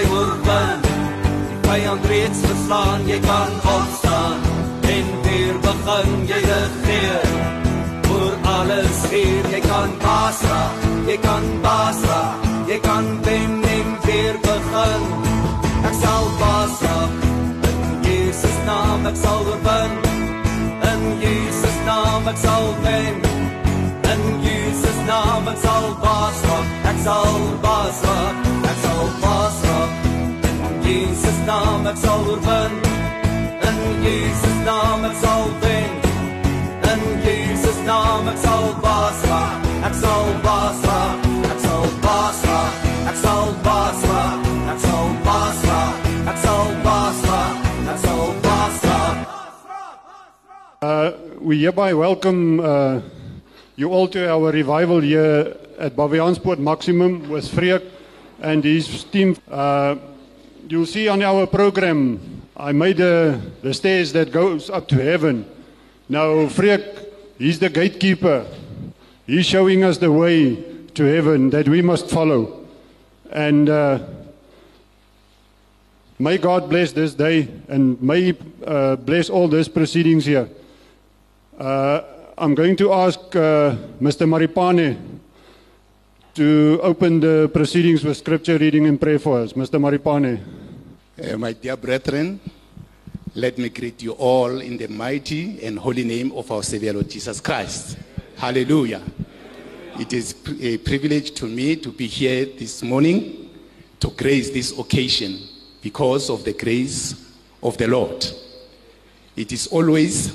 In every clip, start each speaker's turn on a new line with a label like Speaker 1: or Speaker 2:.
Speaker 1: jy oorwin. Die vyand reeds verslaan, jy kan opstaan en weer begin jy regeer. Oor alles hier, jy kan basra, jy kan basra, jy kan wen en weer begin. Ek sal basra in Jesus naam, ek sal oorwin. In Jesus naam ek sal wen. In Jesus naam ek sal baas raak. Ek sal baas raak.
Speaker 2: Uh, we hereby welcome uh, you all to our revival here at Baviaanspoort Maximum with Freek and his team. Uh, you'll see on our program, I made the stairs that goes up to heaven. Now, Freek, he's the gatekeeper. He's showing us the way to heaven that we must follow. And uh, may God bless this day and may uh, bless all these proceedings here. Uh, I'm going to ask uh, Mr. Maripane to open the proceedings with scripture reading and prayer for us. Mr. Maripane.
Speaker 3: Uh, my dear brethren, let me greet you all in the mighty and holy name of our Savior Lord Jesus Christ. Hallelujah. It is a privilege to me to be here this morning to grace this occasion because of the grace of the Lord. It is always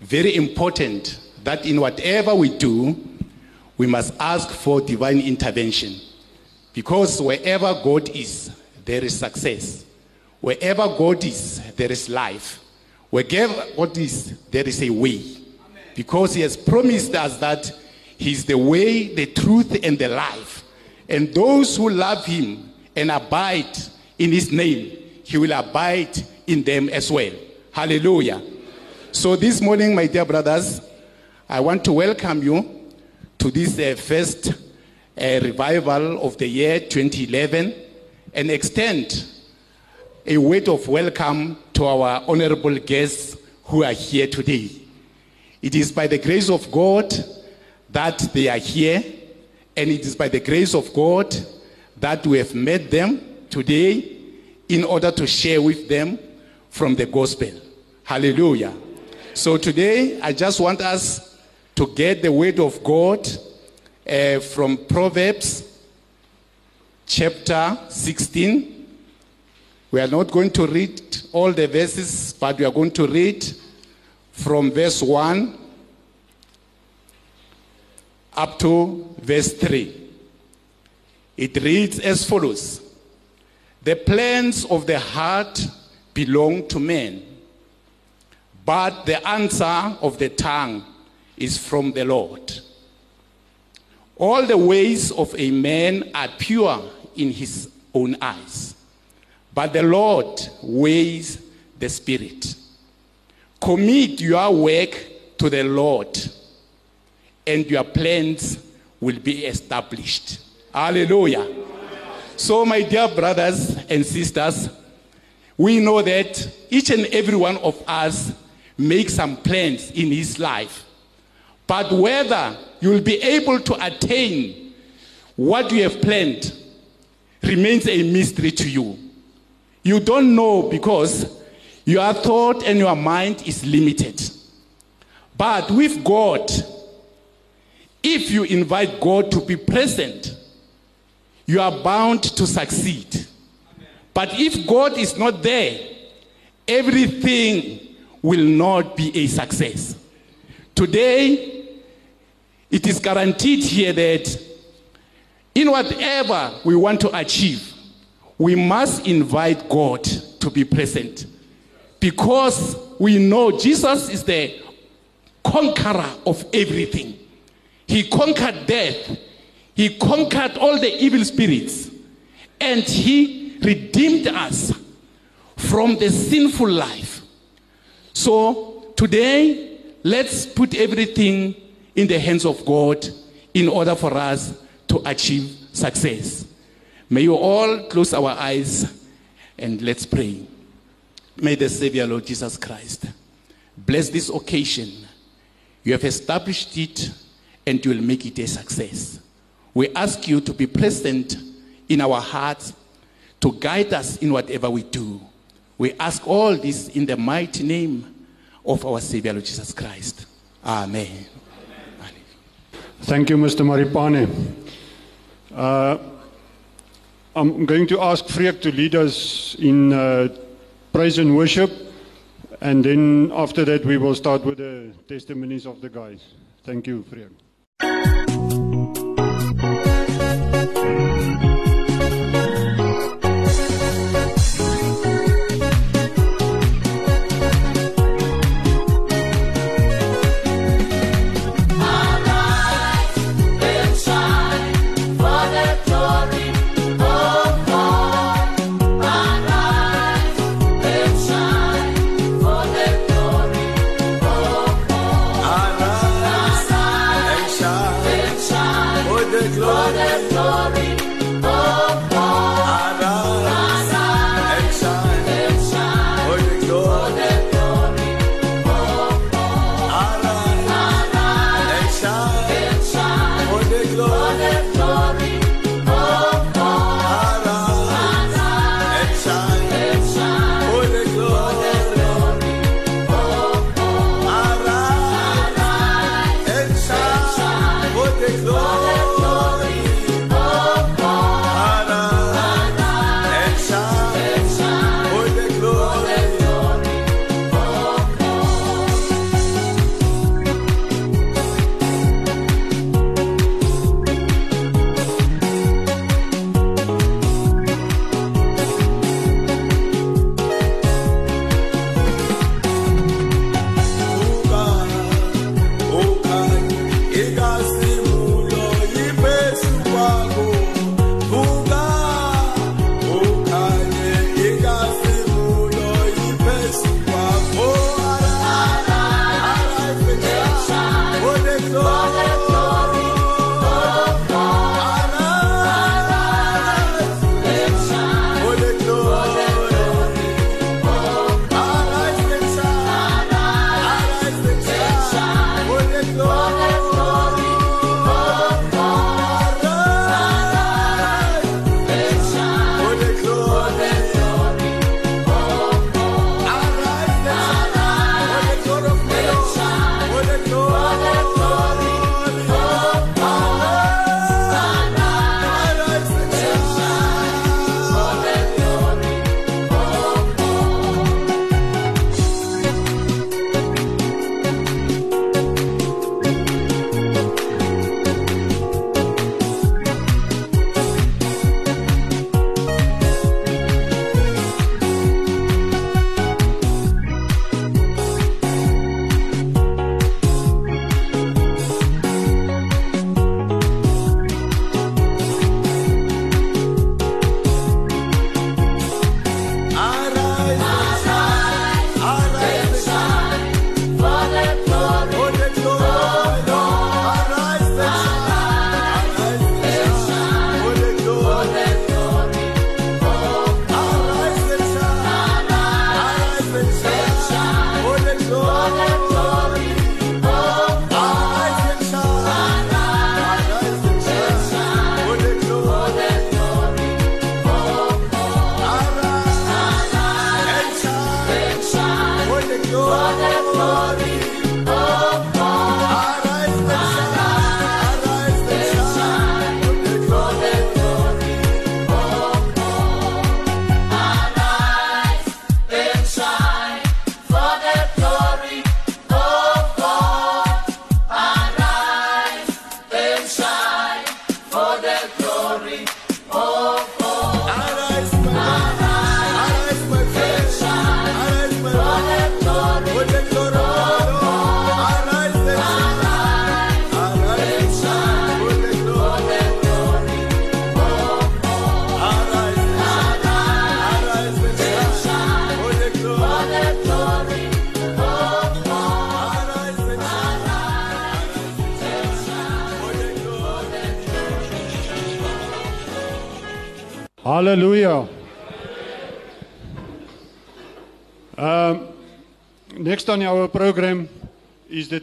Speaker 3: very important that in whatever we do, we must ask for divine intervention. Because wherever God is, there is success. Wherever God is, there is life. Wherever God is, there is a way. Because He has promised us that He's the way, the truth, and the life. And those who love Him and abide in His name, He will abide in them as well. Hallelujah. So, this morning, my dear brothers, I want to welcome you to this uh, first uh, revival of the year 2011 and extend a word of welcome to our honorable guests who are here today. It is by the grace of God that they are here, and it is by the grace of God that we have met them today in order to share with them from the gospel. Hallelujah. So today, I just want us to get the word of God uh, from Proverbs chapter 16. We are not going to read all the verses, but we are going to read from verse 1 up to verse 3. It reads as follows The plans of the heart belong to men, but the answer of the tongue is from the Lord. All the ways of a man are pure in his own eyes, but the Lord weighs the spirit. Commit your work to the Lord, and your plans will be established. Hallelujah. So, my dear brothers and sisters, we know that each and every one of us makes some plans in his life. But whether you will be able to attain what you have planned remains a mystery to you. You don't know because your thought and your mind is limited. But with God, if you invite God to be present, you are bound to succeed. But if God is not there, everything will not be a success. Today, it is guaranteed here that in whatever we want to achieve, we must invite God to be present because we know Jesus is the conqueror of everything. He conquered death, He conquered all the evil spirits, and He redeemed us from the sinful life. So today, let's put everything in the hands of God in order for us to achieve success. May you all close our eyes and let's pray. May the Savior, Lord Jesus Christ, bless this occasion. You have established it and you will make it a success. We ask you to be present in our hearts to guide us in whatever we do. We ask all this in the mighty name of our Savior, Lord Jesus Christ. Amen.
Speaker 4: Thank you, Mr. Maripane. Uh, I'm going to ask Freek to lead us in uh, praise and worship, and then after that, we will start with the testimonies of the guys. Thank you, Freek.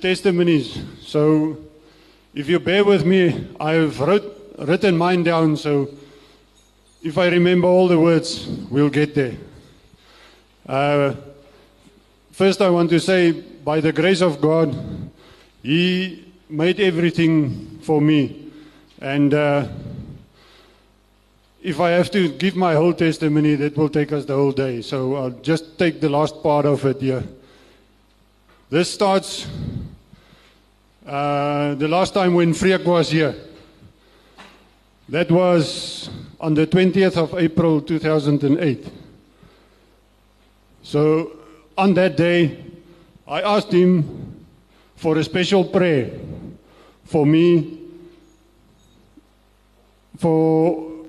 Speaker 2: Testimonies. So, if you bear with me, I've wrote, written mine down. So, if I remember all the words, we'll get there. Uh, first, I want to say, by the grace of God, He made everything for me. And uh, if I have to give my whole testimony, that will take us the whole day. So I'll just take the last part of it here. This starts uh, the last time when Freek was here. That was on the 20th of April 2008. So on that day, I asked him for a special prayer for me for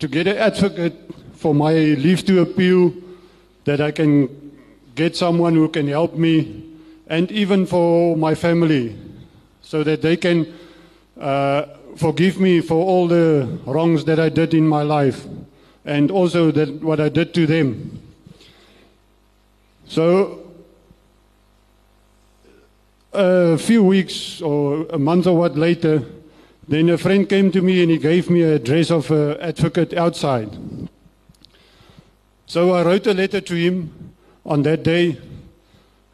Speaker 2: to get an advocate for my leave to appeal that I can get someone who can help me and even for my family so that they can uh, forgive me for all the wrongs that I did in my life and also that what I did to them. So a few weeks or a month or what later, then a friend came to me and he gave me a address of an advocate outside. So I wrote a letter to him on that day,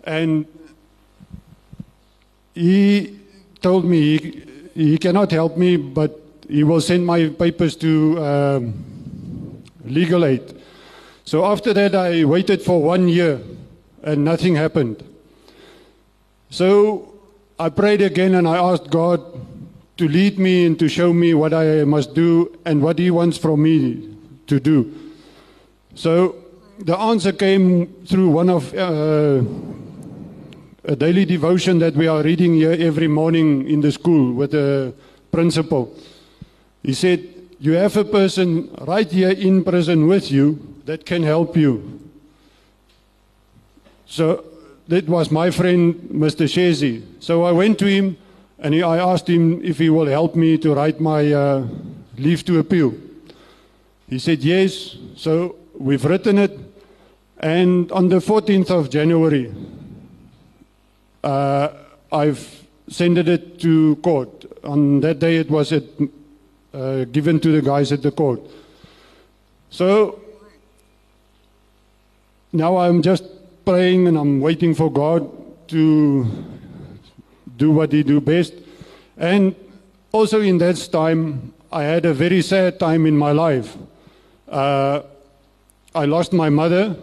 Speaker 2: and he told me he, he cannot help me, but he will send my papers to um, legal aid. So after that, I waited for one year, and nothing happened. So I prayed again and I asked God to lead me and to show me what I must do and what He wants from me to do. So the answer came through one of uh, a daily devotion that we are reading here every morning in the school with the principal. He said, You have a person right here in prison with you that can help you. So that was my friend, Mr. Shezi. So I went to him and he, I asked him if he will help me to write my uh, leave to appeal. He said yes. So we've written it. And on the 14th of January, uh, I've sent it to court. On that day, it was at, uh, given to the guys at the court. So now I'm just praying and I'm waiting for God to do what He do best. And also in that time, I had a very sad time in my life. Uh, I lost my mother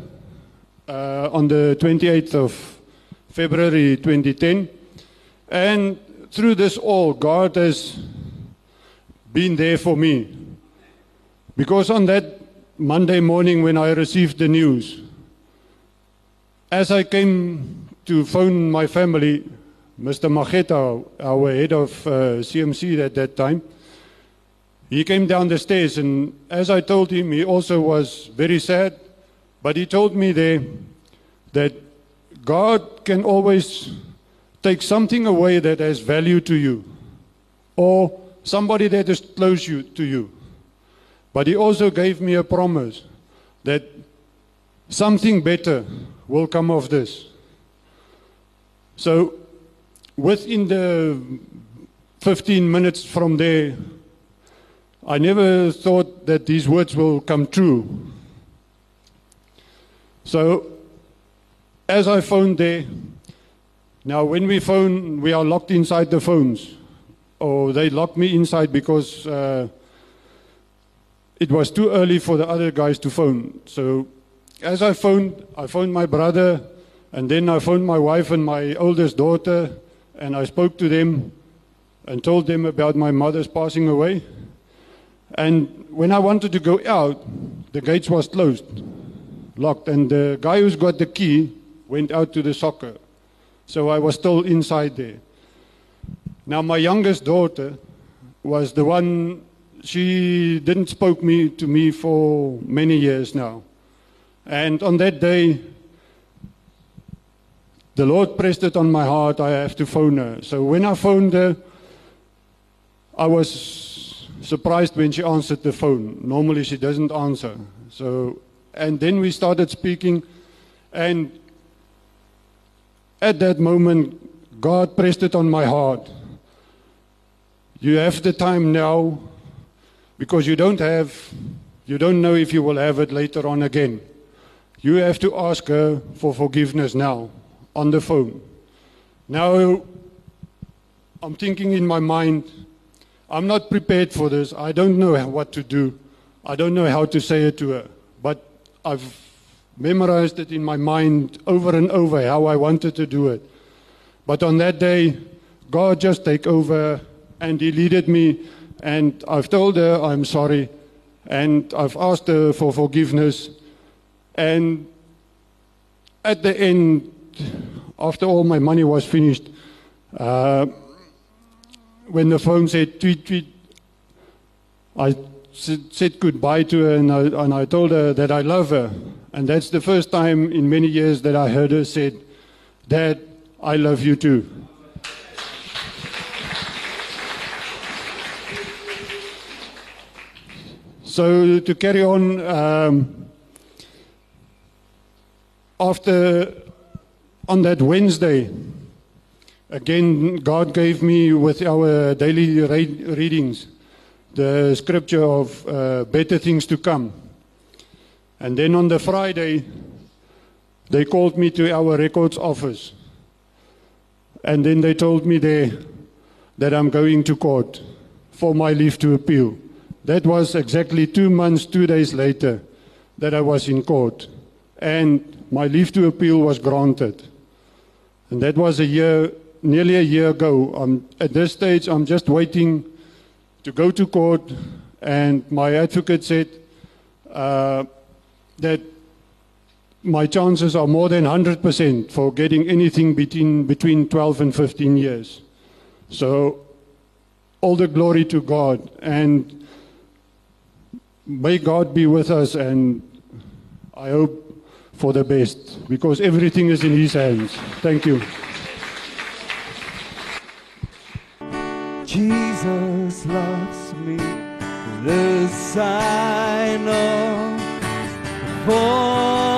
Speaker 2: uh, on the 28th of February 2010. And through this all, God has been there for me. Because on that Monday morning when I received the news, as I came to phone my family, Mr. Mageta, our head of uh, CMC at that time, he came down the stairs, and as I told him, he also was very sad. But he told me there that God can always take something away that has value to you, or somebody that is close you, to you. But he also gave me a promise that something better will come of this. So, within the 15 minutes from there, I never thought that these words will come true. So, as I phoned there, now when we phone, we are locked inside the phones. Or they locked me inside because uh, it was too early for the other guys to phone. So, as I phoned, I phoned my brother, and then I phoned my wife and my oldest daughter, and I spoke to them and told them about my mother's passing away. And when I wanted to go out, the gates was closed, locked, and the guy who's got the key went out to the soccer. So I was still inside there. Now my youngest daughter was the one she didn't spoke me to me for many years now. And on that day the Lord pressed it on my heart I have to phone her. So when I phoned her I was surprised when she answered the phone. Normally she doesn't answer. So, and then we started speaking, and at that moment, God pressed it on my heart. You have the time now because you don't have, you don't know if you will have it later on again. You have to ask her for forgiveness now on the phone. Now, I'm thinking in my mind, I'm not prepared for this. I don't know what to do. I don't know how to say it to her. But I've memorized it in my mind over and over how I wanted to do it. But on that day, God just take over and He leaded me. And I've told her I'm sorry. And I've asked her for forgiveness. And at the end, after all my money was finished, uh, when the phone said tweet, tweet, I said, said goodbye to her and I, and I told her that I love her. And that's the first time in many years that I heard her said, Dad, I love you too. So to carry on, um, after on that Wednesday, again God gave me with our daily read, readings the scripture of uh, better things to come. And then on the Friday, they called me to our records office. And then they told me there that I'm going to court for my leave to appeal. That was exactly two months, two days later that I was in court. And my leave to appeal was granted. And that was a year, nearly a year ago. I'm, at this stage, I'm just waiting to go to court. And my advocate said uh, that my chances are more than 100% for getting anything between, between 12 and 15 years. So, all the glory to God. And may God be with us. And I hope for the best because everything is in His hands. Thank you.
Speaker 5: Jesus loves me, this I know. For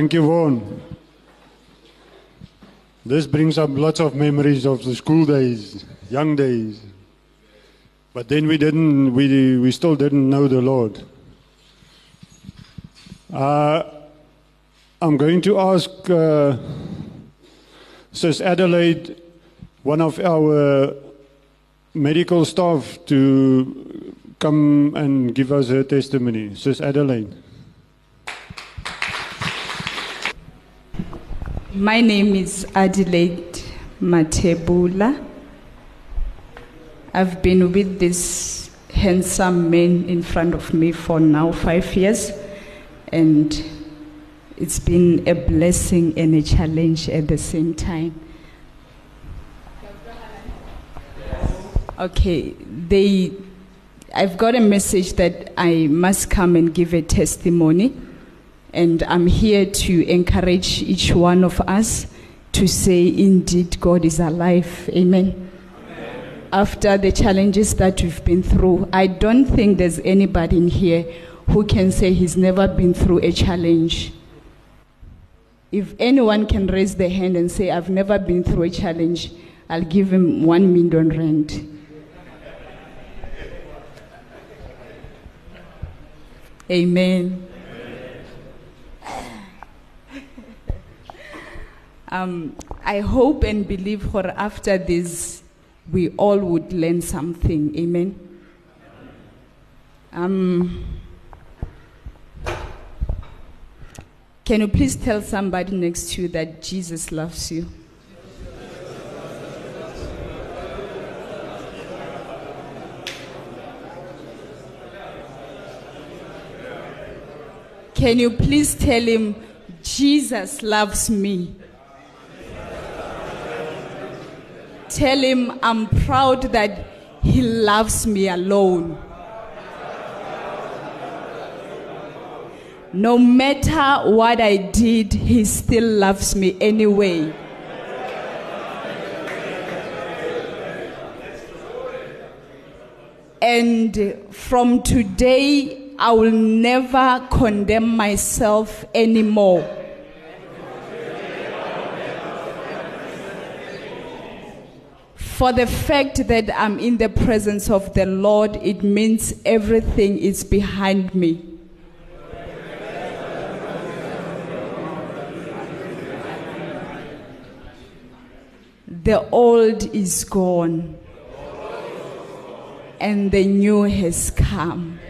Speaker 2: Thank you, Vaughan. This brings up lots of memories of the school days, young days. But then we didn't, we, we still didn't know the Lord. Uh, I'm going to ask uh, Sis Adelaide, one of our medical staff, to come and give us her testimony. Sis Adelaide.
Speaker 6: My name is Adelaide Matebula. I've been with this handsome man in front of me for now five years, and it's been a blessing and a challenge at the same time. Okay, they, I've got a message that I must come and give a testimony. And I'm here to encourage each one of us to say, indeed, God is alive. Amen. After the challenges that we've been through, I don't think there's anybody in here who can say he's never been through a challenge. If anyone can raise their hand and say, I've never been through a challenge, I'll give him one million rand. Amen. Um, I hope and believe for after this, we all would learn something. Amen. Um, can you please tell somebody next to you that Jesus loves you? Can you please tell him, Jesus loves me? Tell him I'm proud that he loves me alone. No matter what I did, he still loves me anyway. And from today, I will never condemn myself anymore. For the fact that I'm in the presence of the Lord, it means everything is behind me. The old is gone, and the new has come.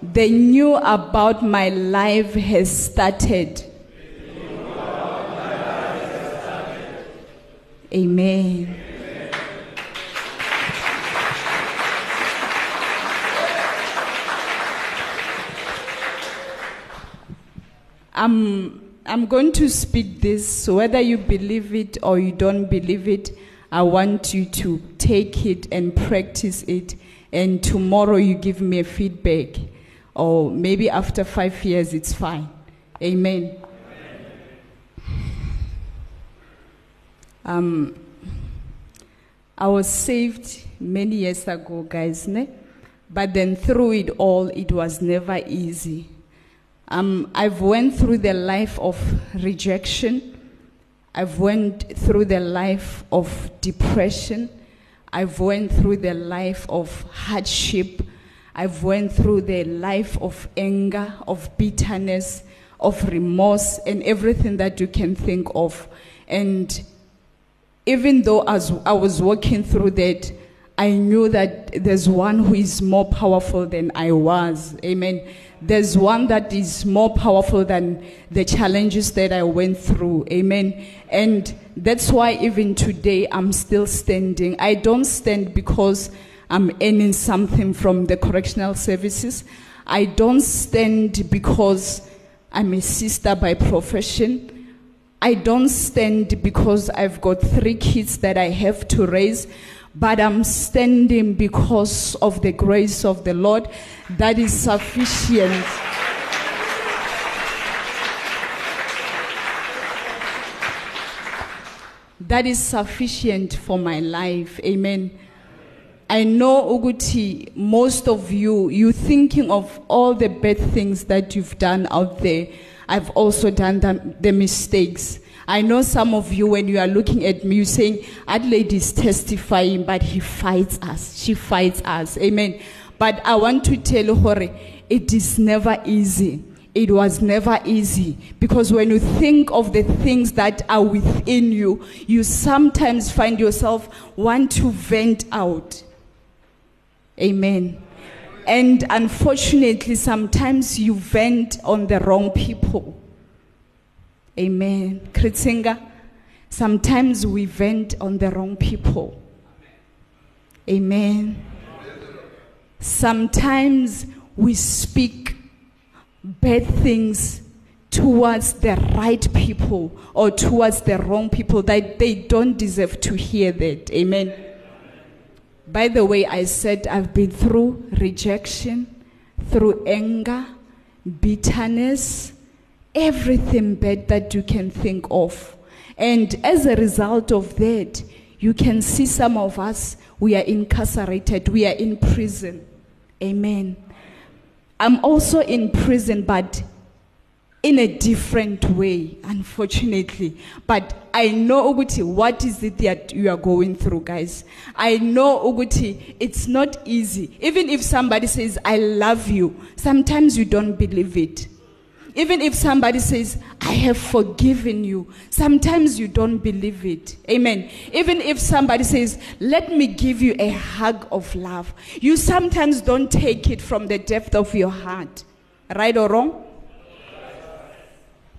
Speaker 6: The new about my life has started. Amen. I'm, I'm going to speak this, so whether you believe it or you don't believe it, I want you to take it and practice it, and tomorrow you give me a feedback, or maybe after five years, it's fine. Amen. Um, I was saved many years ago, guys, ne? but then through it all, it was never easy. Um, I've went through the life of rejection. I've went through the life of depression. I've went through the life of hardship. I've went through the life of anger, of bitterness, of remorse, and everything that you can think of. And even though as I was walking through that, I knew that there's one who is more powerful than I was. Amen. There's one that is more powerful than the challenges that I went through. Amen. And that's why even today I'm still standing. I don't stand because I'm earning something from the correctional services. I don't stand because I'm a sister by profession. I don't stand because I've got three kids that I have to raise, but I'm standing because of the grace of the Lord that is sufficient. That is sufficient for my life. Amen. I know Uguti, most of you, you're thinking of all the bad things that you've done out there. I've also done the, the mistakes. I know some of you, when you are looking at me, you're saying, Adelaide is testifying, but he fights us. She fights us. Amen. But I want to tell you, Hore, it is never easy. It was never easy because when you think of the things that are within you, you sometimes find yourself want to vent out. Amen. And unfortunately, sometimes you vent on the wrong people. Amen. Kritsinga, sometimes we vent on the wrong people. Amen. Sometimes we speak bad things towards the right people or towards the wrong people that they don't deserve to hear that. Amen. By the way, I said I've been through rejection, through anger, bitterness, everything bad that you can think of. And as a result of that, you can see some of us, we are incarcerated, we are in prison. Amen. I'm also in prison, but in a different way, unfortunately. But I know Uguti, what is it that you are going through, guys? I know Uguti, it's not easy. Even if somebody says, I love you, sometimes you don't believe it. Even if somebody says, I have forgiven you, sometimes you don't believe it. Amen. Even if somebody says, Let me give you a hug of love, you sometimes don't take it from the depth of your heart. Right or wrong?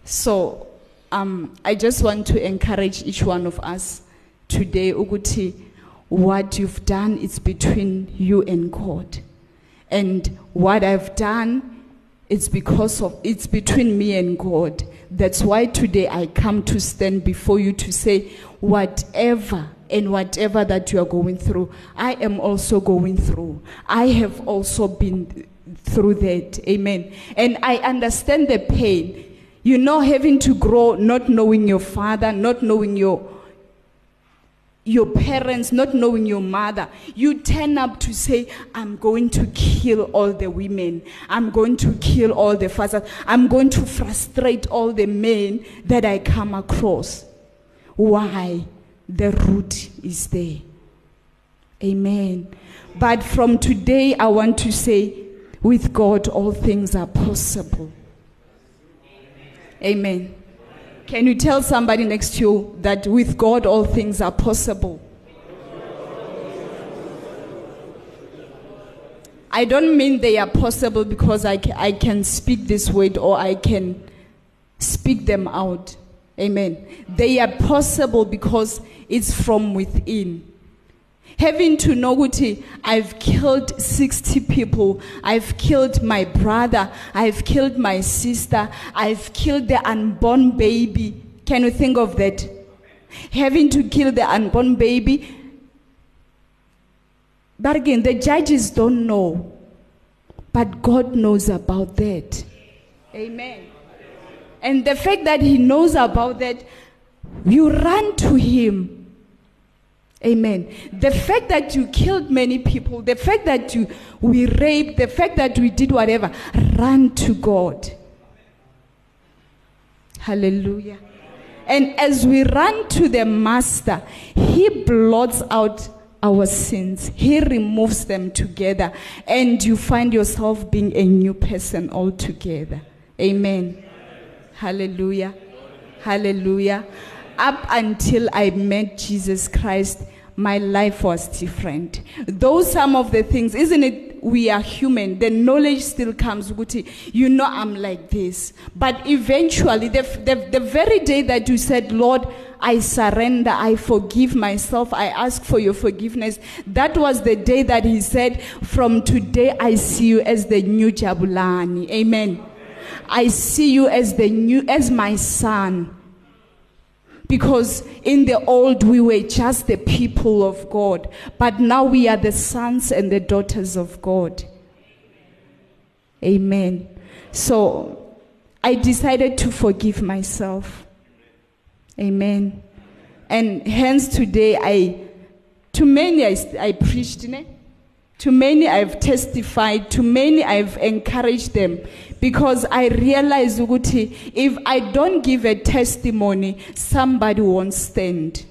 Speaker 6: So, um, I just want to encourage each one of us today, Uguti, what you've done is between you and God. And what I've done it's because of it's between me and God. That's why today I come to stand before you to say whatever and whatever that you are going through, I am also going through. I have also been through that. Amen. And I understand the pain. You know, having to grow, not knowing your father, not knowing your your parents, not knowing your mother, you turn up to say, I'm going to kill all the women. I'm going to kill all the fathers. I'm going to frustrate all the men that I come across. Why? The root is there. Amen. But from today, I want to say, with God, all things are possible. Amen. Can you tell somebody next to you that with God all things are possible? I don't mean they are possible because I, I can speak this word or I can speak them out. Amen. They are possible because it's from within. Having to know Guti, I've killed 60 people. I've killed my brother. I've killed my sister. I've killed the unborn baby. Can you think of that? Having to kill the unborn baby. But again, the judges don't know. But God knows about that. Amen. And the fact that He knows about that, you run to Him. Amen. The fact that you killed many people, the fact that you we raped, the fact that we did whatever, run to God. Hallelujah. And as we run to the Master, He blots out our sins, He removes them together, and you find yourself being a new person altogether. Amen. Hallelujah. Hallelujah. Up until I met Jesus Christ, my life was different. Those some of the things, isn't it? We are human. The knowledge still comes. You know, I'm like this. But eventually, the, the, the very day that you said, Lord, I surrender, I forgive myself, I ask for your forgiveness, that was the day that He said, From today, I see you as the new Jabulani. Amen. I see you as the new, as my son. Because in the old, we were just the people of God. But now we are the sons and the daughters of God. Amen. So I decided to forgive myself. Amen. And hence today, I, to many, I, I preached, ne? To many I've testified, to many I've encouraged them because I realize ukuthi if I don't give a testimony, somebody won't stand.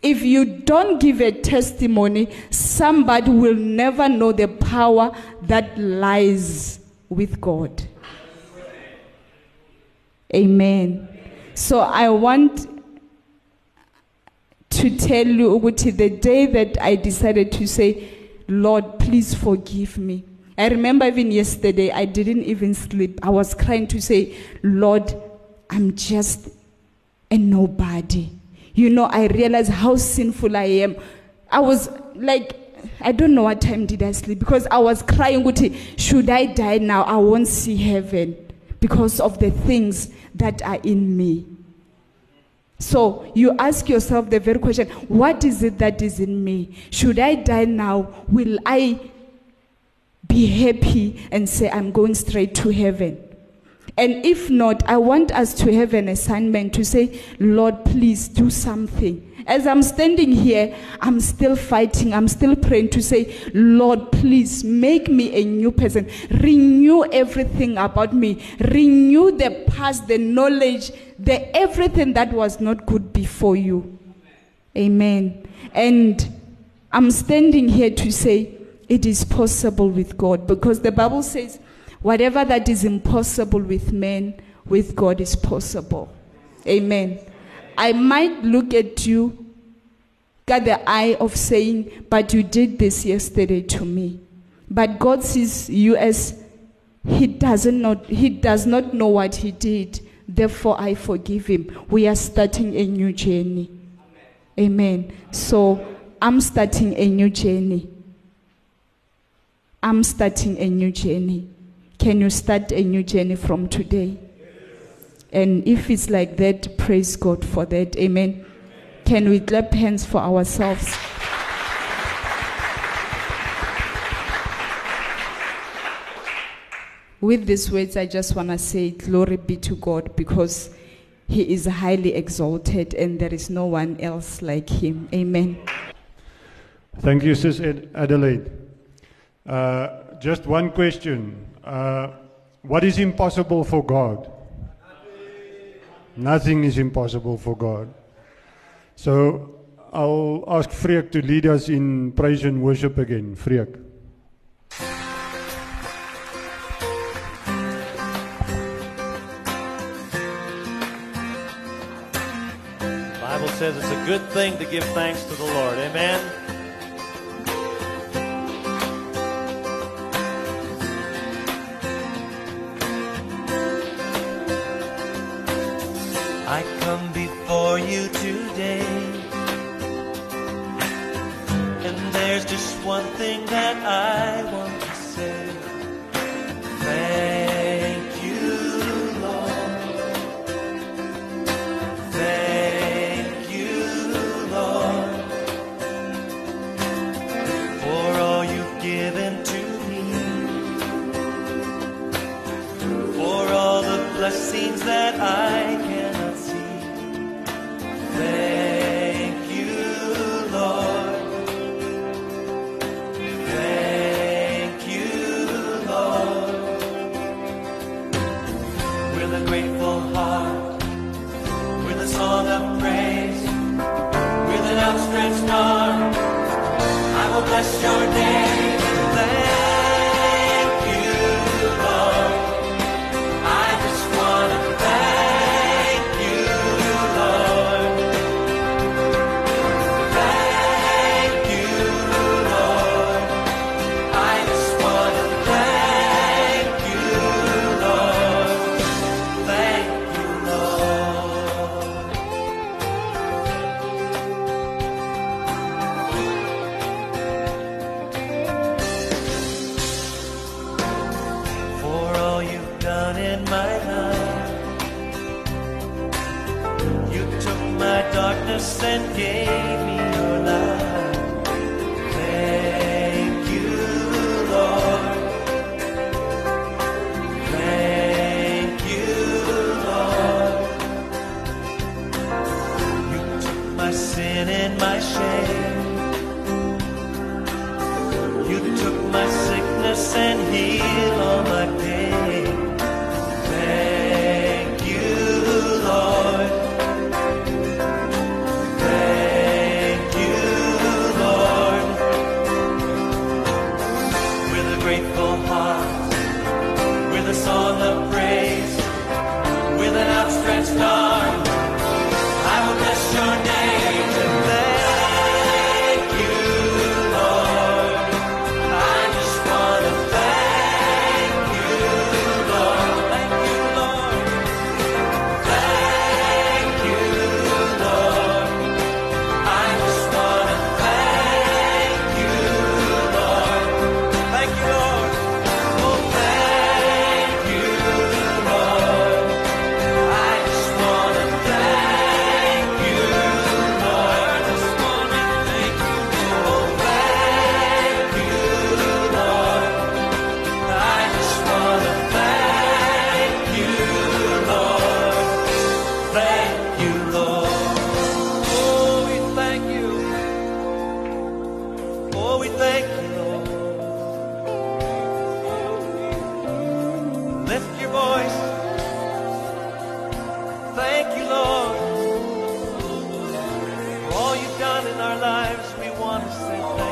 Speaker 6: If you don't give a testimony, somebody will never know the power that lies with God. Amen. So I want to tell you the day that I decided to say, Lord, please forgive me. I remember even yesterday, I didn't even sleep. I was crying to say, Lord, I'm just a nobody. You know, I realized how sinful I am. I was like, I don't know what time did I sleep because I was crying, should I die now? I won't see heaven because of the things that are in me. So you ask yourself the very question what is it that is in me? Should I die now? Will I be happy and say, I'm going straight to heaven? And if not, I want us to have an assignment to say, Lord, please do something. As I'm standing here, I'm still fighting. I'm still praying to say, Lord, please make me a new person. Renew everything about me. Renew the past, the knowledge, the everything that was not good before you. Amen. And I'm standing here to say it is possible with God because the Bible says, whatever that is impossible with men, with God is possible. Amen. I might look at you, got the eye of saying, but you did this yesterday to me. But God sees you as he doesn't not he does not know what he did. Therefore I forgive him. We are starting a new journey. Amen. So I'm starting a new journey. I'm starting a new journey. Can you start a new journey from today? And if it's like that, praise God for that. Amen. Can we clap hands for ourselves? With these words, I just want to say, Glory be to God because He is highly exalted and there is no one else like Him. Amen.
Speaker 2: Thank you, Sis Ad- Adelaide. Uh, just one question. Uh, what is impossible for God? Nothing is impossible for God. So I'll ask Freek to lead us in praise and worship again. Freek.
Speaker 7: The Bible says it's a good thing to give thanks to the Lord. Amen.
Speaker 8: You today. And there's just one thing that I want to say. Thank you, Lord. Thank you, Lord. For all you've given to me. For all the blessings that I Thank you, Lord. For all you've done in our lives, we want to say thank you,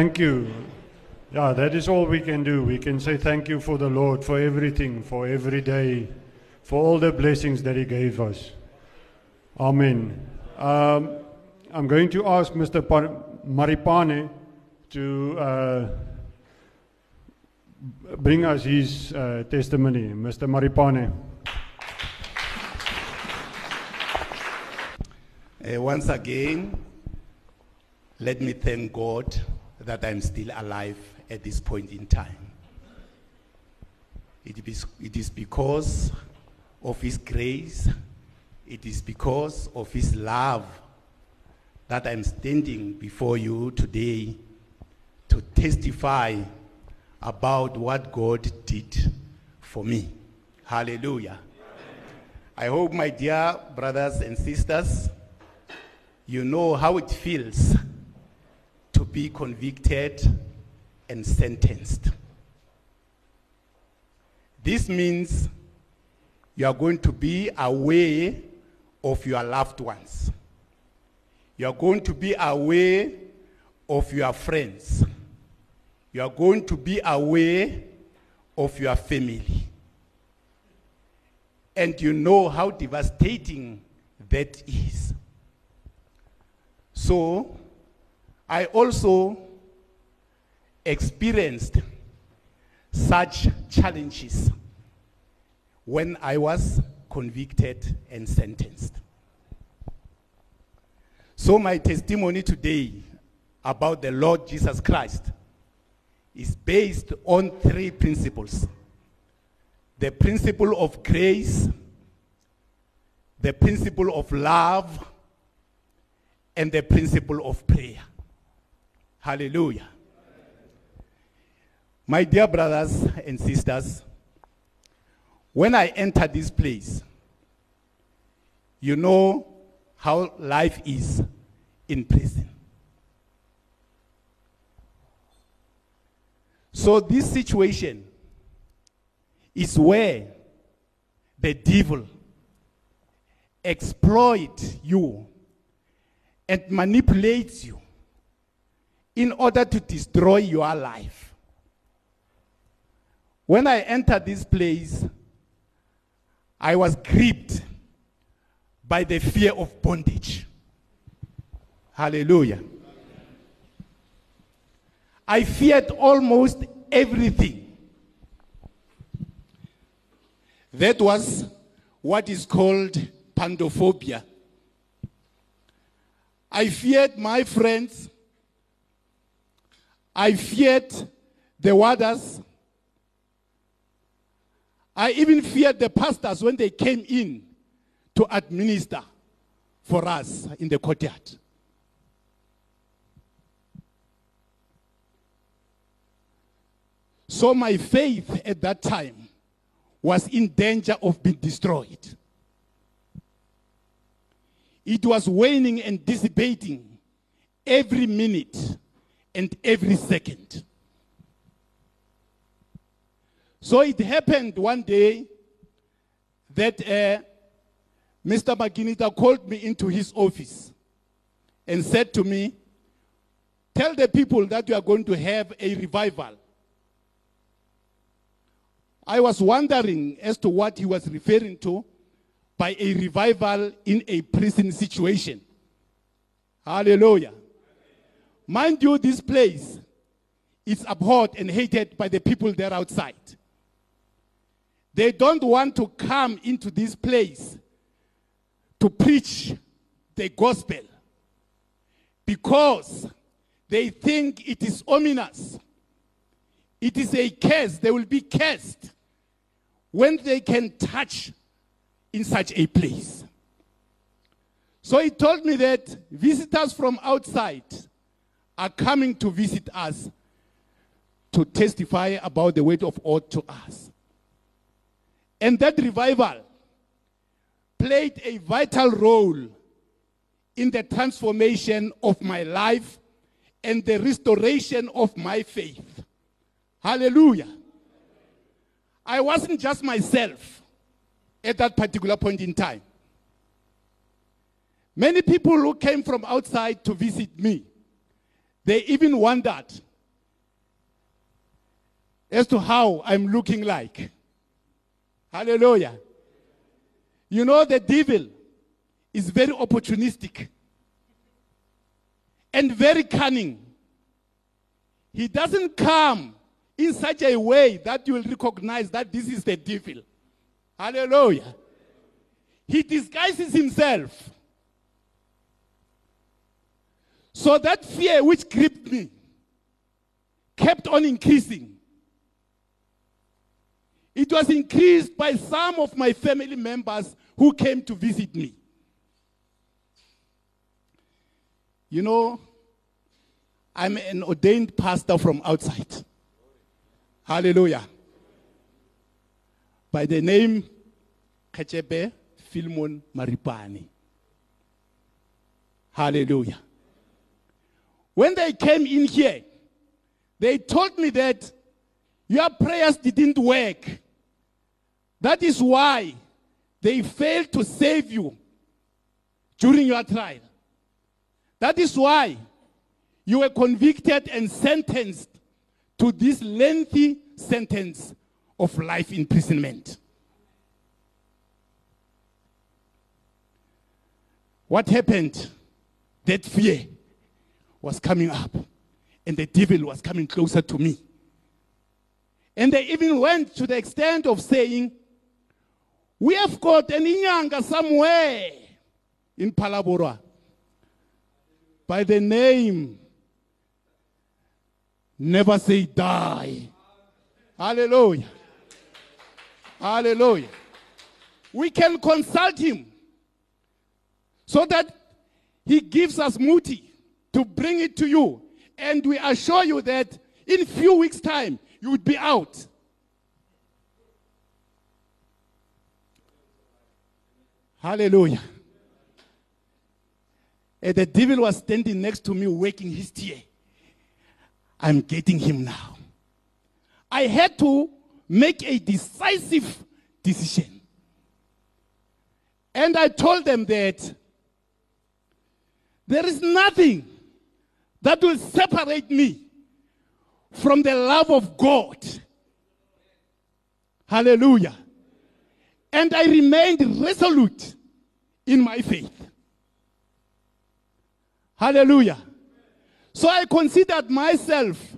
Speaker 8: Thank you.
Speaker 2: Yeah, that is all we can do. We can say thank you for the Lord, for everything, for every day, for all the blessings that He gave us. Amen. Um, I'm going to ask Mr. Pa- Maripane to uh, bring us his uh, testimony. Mr. Maripane.
Speaker 3: Uh, once again, let me thank God that I'm still alive at this point in time. It is, it is because of His grace, it is because of His love that I'm standing before you today to testify about what God did for me. Hallelujah. I hope, my dear brothers and sisters, you know how it feels to be convicted and sentenced. This means you are going to be away of your loved ones. You are going to be away of your friends. you are going to be away of your family. And you know how devastating that is. So, I also experienced such challenges when I was convicted and sentenced. So, my testimony today about the Lord Jesus Christ is based on three principles the principle of grace, the principle of love, and the principle of prayer. Hallelujah. My dear brothers and sisters, when I entered this place, you know how life is in prison. So, this situation is where the devil exploits you and manipulates you in order to destroy your life. When I entered this place, I was gripped by the fear of bondage. Hallelujah. I feared almost everything. That was what is called pantophobia. I feared my friends. I feared the warders. I even feared the pastors when they came in to administer for us in the courtyard. So my faith at that time was in danger of being destroyed. It was waning and dissipating every minute and every second. So it happened one day that uh, Mr. McGinita called me into his office and said to me, Tell the people that you are going to have a revival. I was wondering as to what he was referring to by a revival in a prison situation. Hallelujah. Mind you, this place is abhorred and hated by the people there outside. They don't want to come into this place to preach the gospel because they think it is ominous. It is a curse. They will be cursed when they can touch in such a place. So he told me that visitors from outside are coming to visit us to testify about the word of God to us. And that revival played a vital role in the transformation of my life and the restoration of my faith. Hallelujah. I wasn't just myself at that particular point in time. Many people who came from outside to visit me, they even wondered as to how I'm looking like. Hallelujah. You know, the devil is very opportunistic and very cunning. He doesn't come in such a way that you will recognize that this is the devil. Hallelujah. He disguises himself. So that fear which gripped me kept on increasing. It was increased by some of my family members who came to visit me. You know, I'm an ordained pastor from outside. Hallelujah. By the name Kachebe Filmon Maripani. Hallelujah. When they came in here, they told me that your prayers didn't work. That is why they failed to save you during your trial. That is why you were convicted and sentenced to this lengthy sentence of life imprisonment. What happened? That fear was coming up, and the devil was coming closer to me. And they even went to the extent of saying, We have got an Inyanga somewhere in Palabora by the name Never Say Die. Hallelujah. Hallelujah. We can consult him so that he gives us muti to bring it to you. And we assure you that in few weeks' time, you would be out. Hallelujah. And the devil was standing next to me, waking his tear. I'm getting him now. I had to make a decisive decision. And I told them that there is nothing that will separate me from the love of God. Hallelujah. And I remained resolute in my faith. Hallelujah. So I considered myself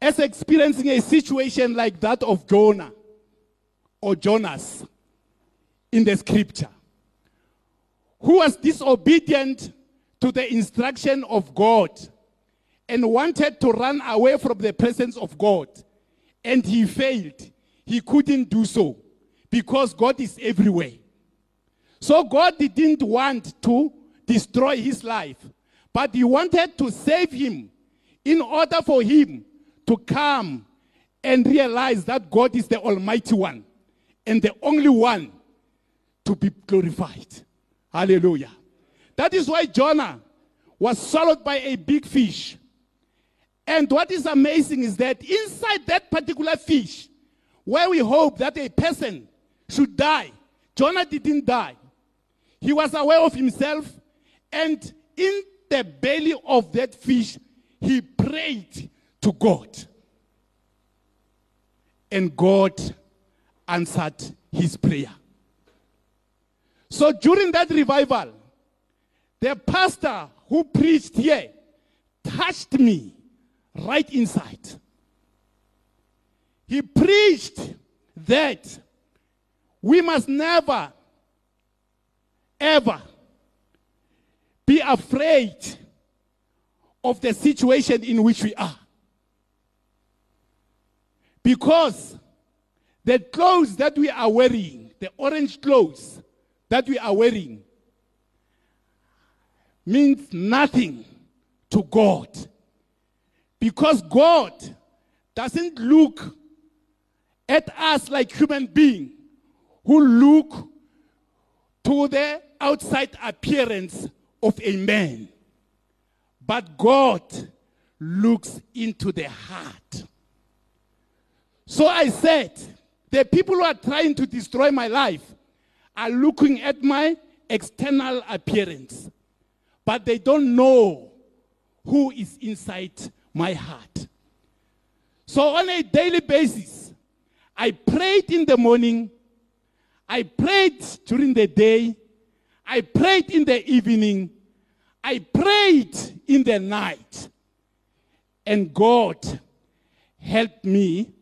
Speaker 3: as experiencing a situation like that of Jonah or Jonas in the scripture, who was disobedient to the instruction of God and wanted to run away from the presence of God. And he failed. He couldn't do so because God is everywhere. So God didn't want to destroy his life, but he wanted to save him in order for him to come and realize that God is the Almighty One and the only one to be glorified. Hallelujah. That is why Jonah was swallowed by a big fish. And what is amazing is that inside that particular fish, where we hope that a person should die, Jonah didn't die. He was aware of himself, and in the belly of that fish, he prayed to God. And God answered his prayer. So during that revival, the pastor who preached here touched me right inside. He preached that we must never, ever be afraid of the situation in which we are. Because the clothes that we are wearing, the orange clothes that we are wearing, means nothing to God. Because God doesn't look at us like human beings who look to the outside appearance of a man. But God looks into the heart. So I said, the people who are trying to destroy my life are looking at my external appearance, but they don't know who is inside my heart. So on a daily basis, I prayed in the morning, I prayed during the day, I prayed in the evening, I prayed in the night, and God helped me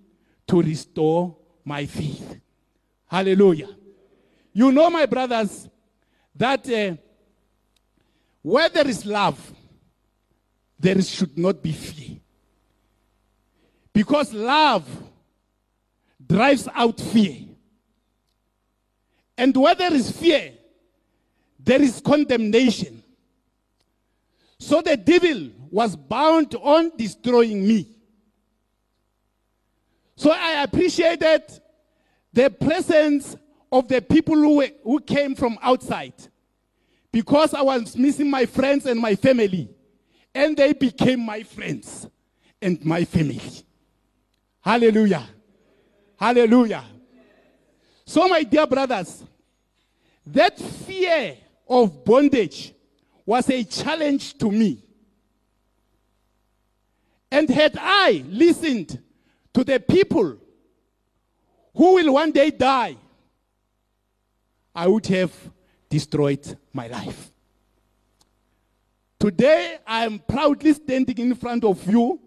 Speaker 3: to restore my faith. Hallelujah. You know, my brothers, that uh, where there is love, there should not be fear. Because love drives out fear. And where there is fear, there is condemnation. So the devil was bound on destroying me. So I appreciated the presence of the people who, who came from outside because I was missing my friends and my family. And they became my friends and my family. Hallelujah. Hallelujah. So, my dear brothers, that fear of bondage was a challenge to me. And had I listened to the people who will one day die, I would have destroyed my life. Today, I am proudly standing in front of you,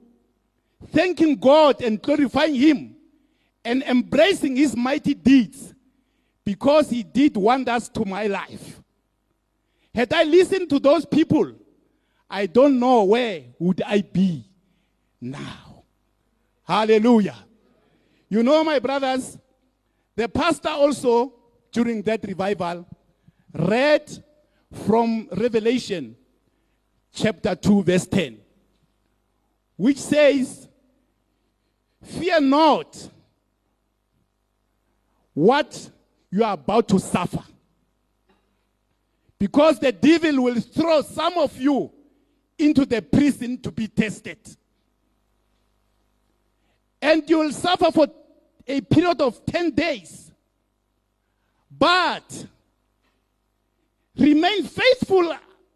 Speaker 3: thanking God and glorifying Him and embracing His mighty deeds because He did wonders to my life. Had I listened to those people, I don't know where would I be now. Hallelujah. You know, my brothers, the pastor also, during that revival, read from Revelation chapter 2, verse 10, which says, Fear not what you are about to suffer. Because the devil will throw some of you into the prison to be tested. And you will suffer for a period of 10 days. But remain faithful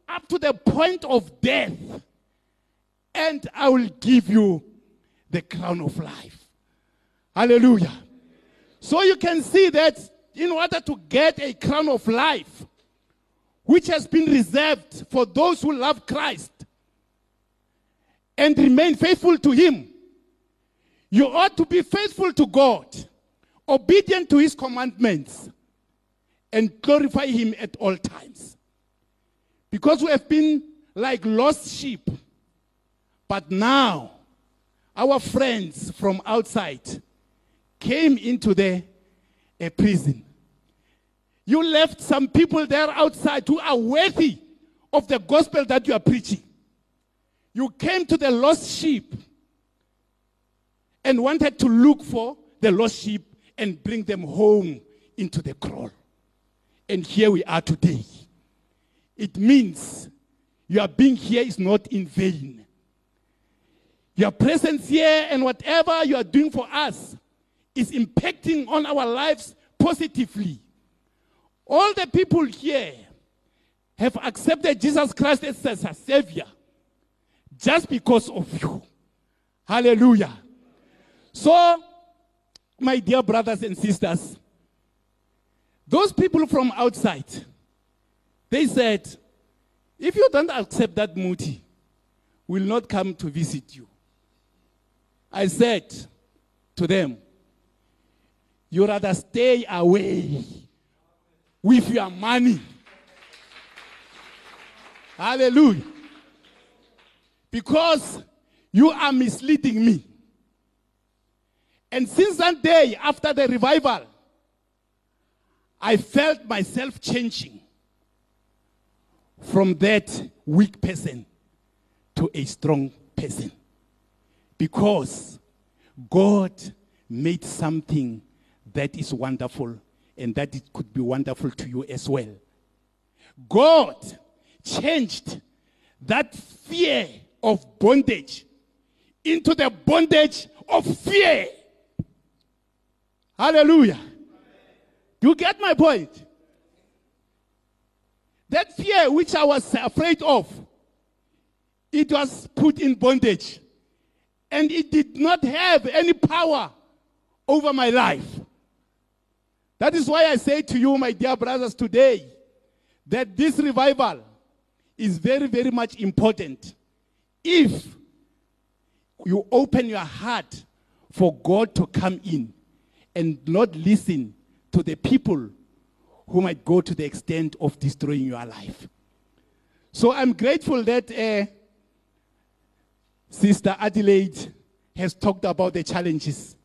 Speaker 3: up to the point of death, and I will give you the crown of life. Hallelujah. So you can see that in order to get a crown of life, which has been reserved for those who love Christ and remain faithful to Him, you ought to be faithful to God, obedient to His commandments, and glorify Him at all times. Because we have been like lost sheep. But now, our friends from outside came into the a prison. You left some people there outside who are worthy of the gospel that you are preaching. You came to the lost sheep and wanted to look for the lost sheep and bring them home into the kraal. And here we are today. It means your being here is not in vain. Your presence here and whatever you are doing for us is impacting on our lives positively. All the people here have accepted Jesus Christ as a Savior just because of you. Hallelujah. So, my dear brothers and sisters, those people from outside, they said, if you don't accept that muti, will not come to visit you. I said to them, you rather stay away with your money. Hallelujah. Because you are misleading me. And since that day, after the revival, I felt myself changing from that weak person to a strong person. Because God made something that is wonderful and that it could be wonderful to you as well. God changed that fear of bondage into the bondage of fear. Hallelujah. You get my point? That fear which I was afraid of, it was put in bondage. And it did not have any power over my life. That is why I say to you, my dear brothers, today, that this revival is very, very much important. If you open your heart for God to come in and not listen to the people who might go to the extent of destroying your life. So I'm grateful that uh, Sister Adelaide has talked about the challenges.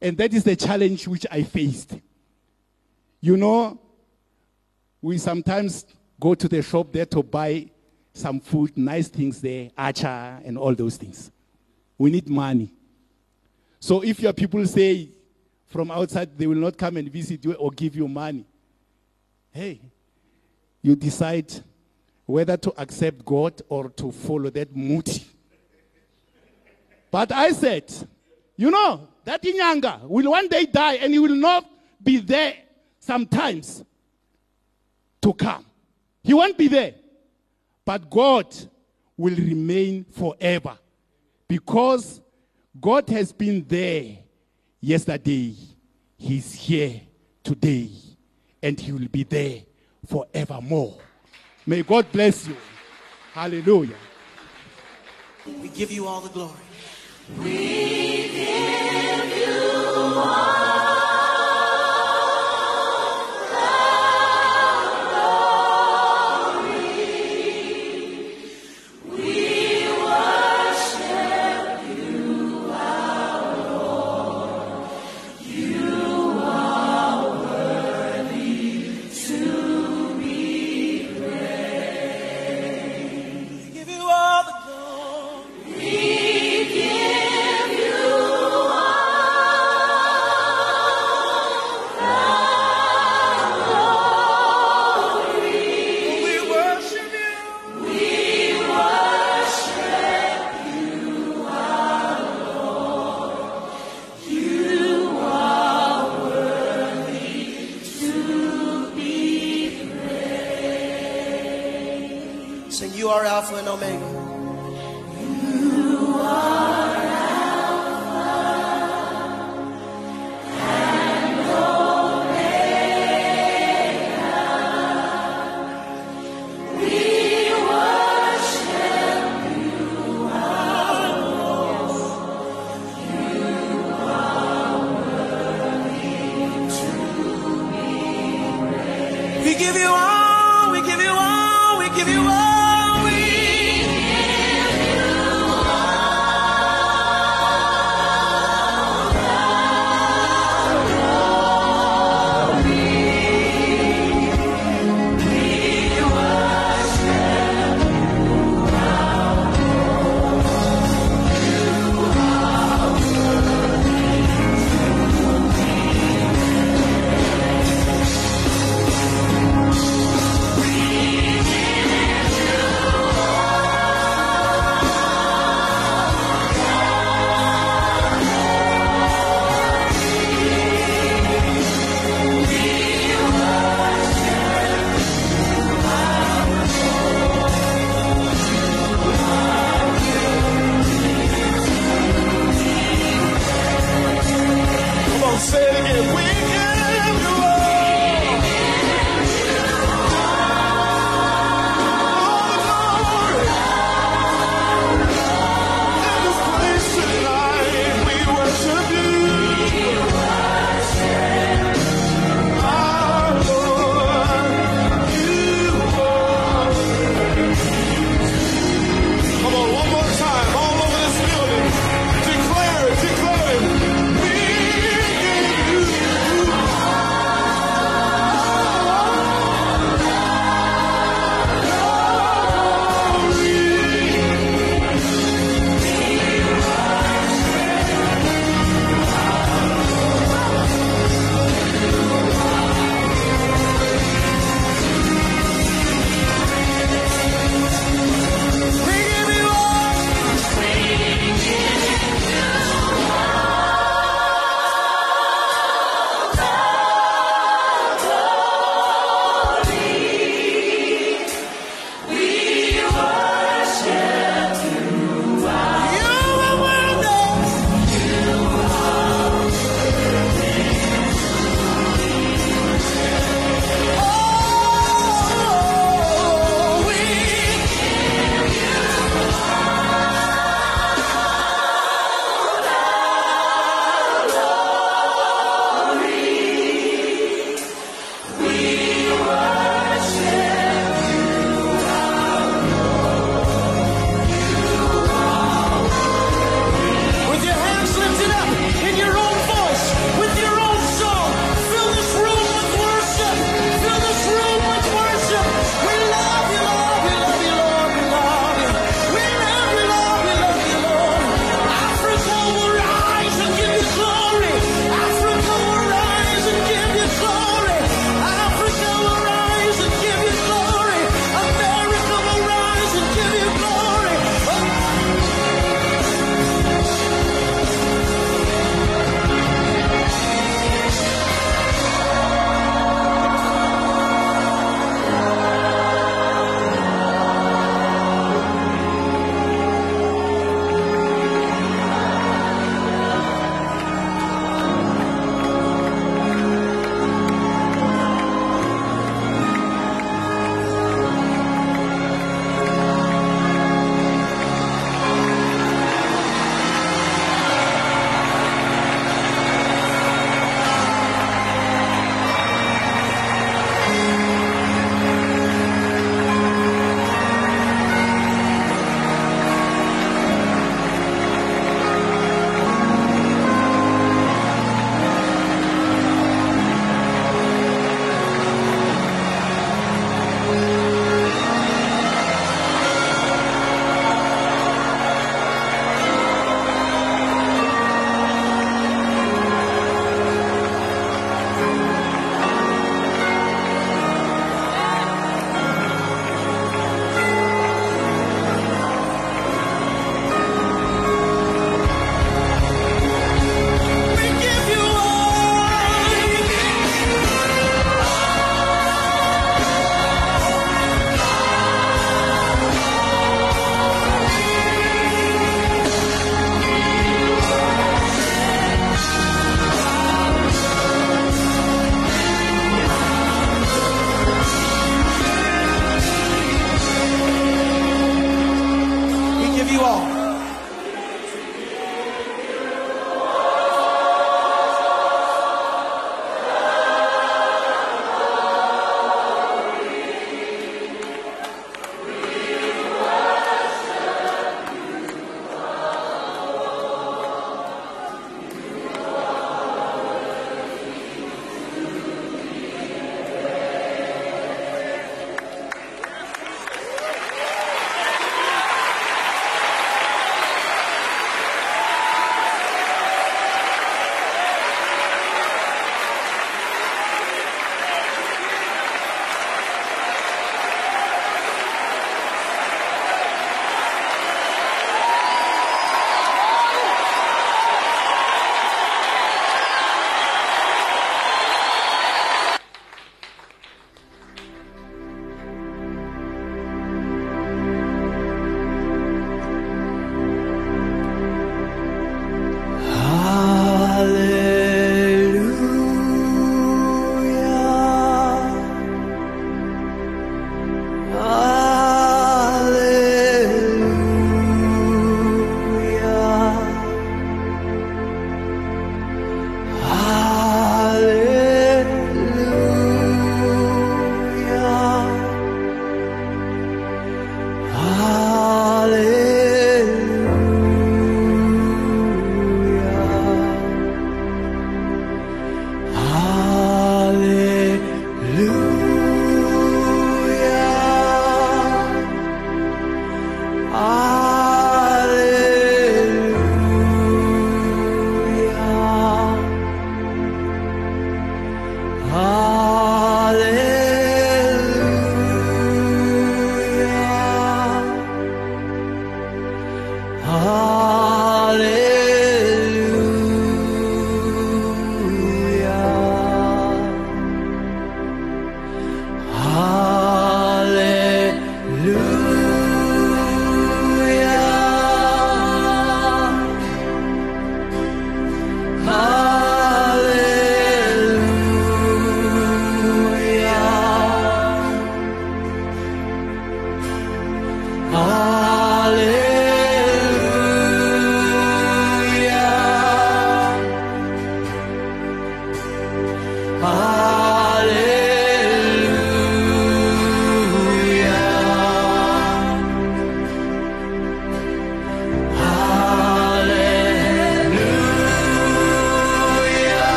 Speaker 3: And that is the challenge which I faced. You know, we sometimes go to the shop there to buy some food, nice things there, acha, and all those things. We need money. So if your people say from outside they will not come and visit you or give you money, hey, you decide whether to accept God or to follow that muti. But I said, you know, that Inyanga will one day die and he will not be there sometimes to come. He won't be there. But God will remain forever because God has been there yesterday, He's here today, and He will be there forevermore. May God bless you. Hallelujah.
Speaker 8: We give you all the glory. We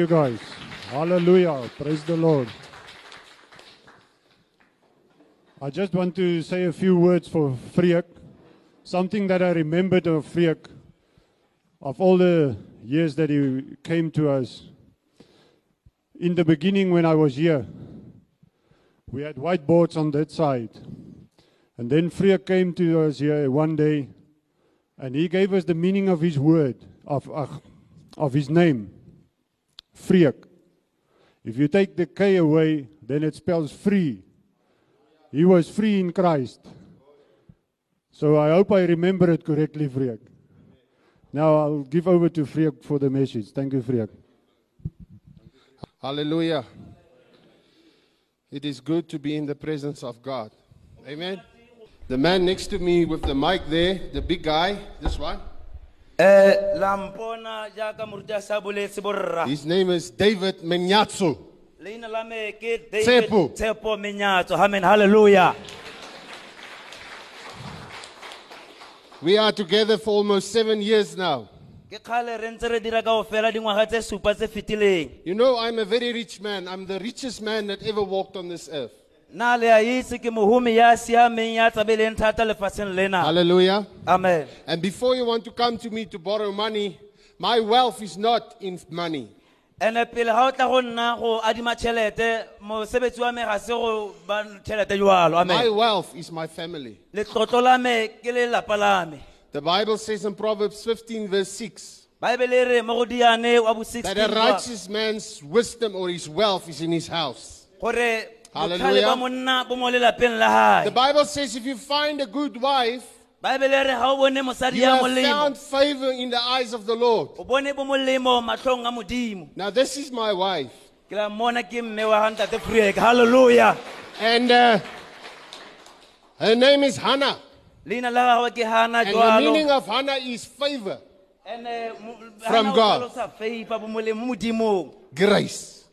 Speaker 8: you,
Speaker 2: guys. Hallelujah. Praise the Lord. I just want to say a few words for Freek. Something that I remembered of Freek, of all the years that he came to us. In the beginning, when I was here, we had whiteboards on that side. And then Freek came to us here one day, and he gave us the meaning of his word, of, of, of his name. Freek. If you take the K away, then it spells free. He was free in Christ. So I hope I remember it correctly, Freek. Now I'll give over to Freek for the message. Thank you, Freek.
Speaker 9: Hallelujah. It is good to be in the presence of God. Amen. The man next to me with the mic there, the big guy, this one,
Speaker 10: Eh, la mpona jaaka moruti a sa boletse borra
Speaker 9: his name is David Menyatso.
Speaker 10: leina la me ke
Speaker 9: Tshepo.
Speaker 10: david tshepo menyatso amen halleluja
Speaker 9: We are together for almost seven years now.
Speaker 10: ke kgale re ntse re dira kao fela dingwaga tse supa tse fetileng
Speaker 9: You know, I'm a very rich man. I'm the richest man that ever walked on this earth.
Speaker 10: Na le a itse ya siameng ya tsabeleng thata lena
Speaker 9: Hallelujah.
Speaker 10: amen
Speaker 9: And before you want to come to me to borrow money, my wealth is not in money.
Speaker 10: ene pele ga o tla go nna go adima tšhelete mosebetsi wa me ga se go ba tšhelete jalo
Speaker 9: My wealth is my family.
Speaker 10: letlotlo la me ke lelapa la me
Speaker 9: The Bible says in Proverbs 15, verse 6,
Speaker 10: baebele e re mo go diane wa bo
Speaker 9: that a righteous man's wisdom or his wealth is in his house. Hallelujah.
Speaker 10: ba monna bo mo lelapeng la
Speaker 9: The Bible says if you find a good wife,
Speaker 10: baebele re ga o bone mosadi
Speaker 9: you have found favor in the eyes of the Lord.
Speaker 10: o bone bo molemo matlhong a modimo
Speaker 9: Now, this is my wife.
Speaker 10: ke la mmona ke mme wa ga ntate freek halleluja
Speaker 9: And uh, her name is Hannah.
Speaker 10: leina la gagwe ke hana
Speaker 9: And the meaning of Hannah is favor, From God.
Speaker 10: sa feipa bo molemo mo modimong
Speaker 9: grace.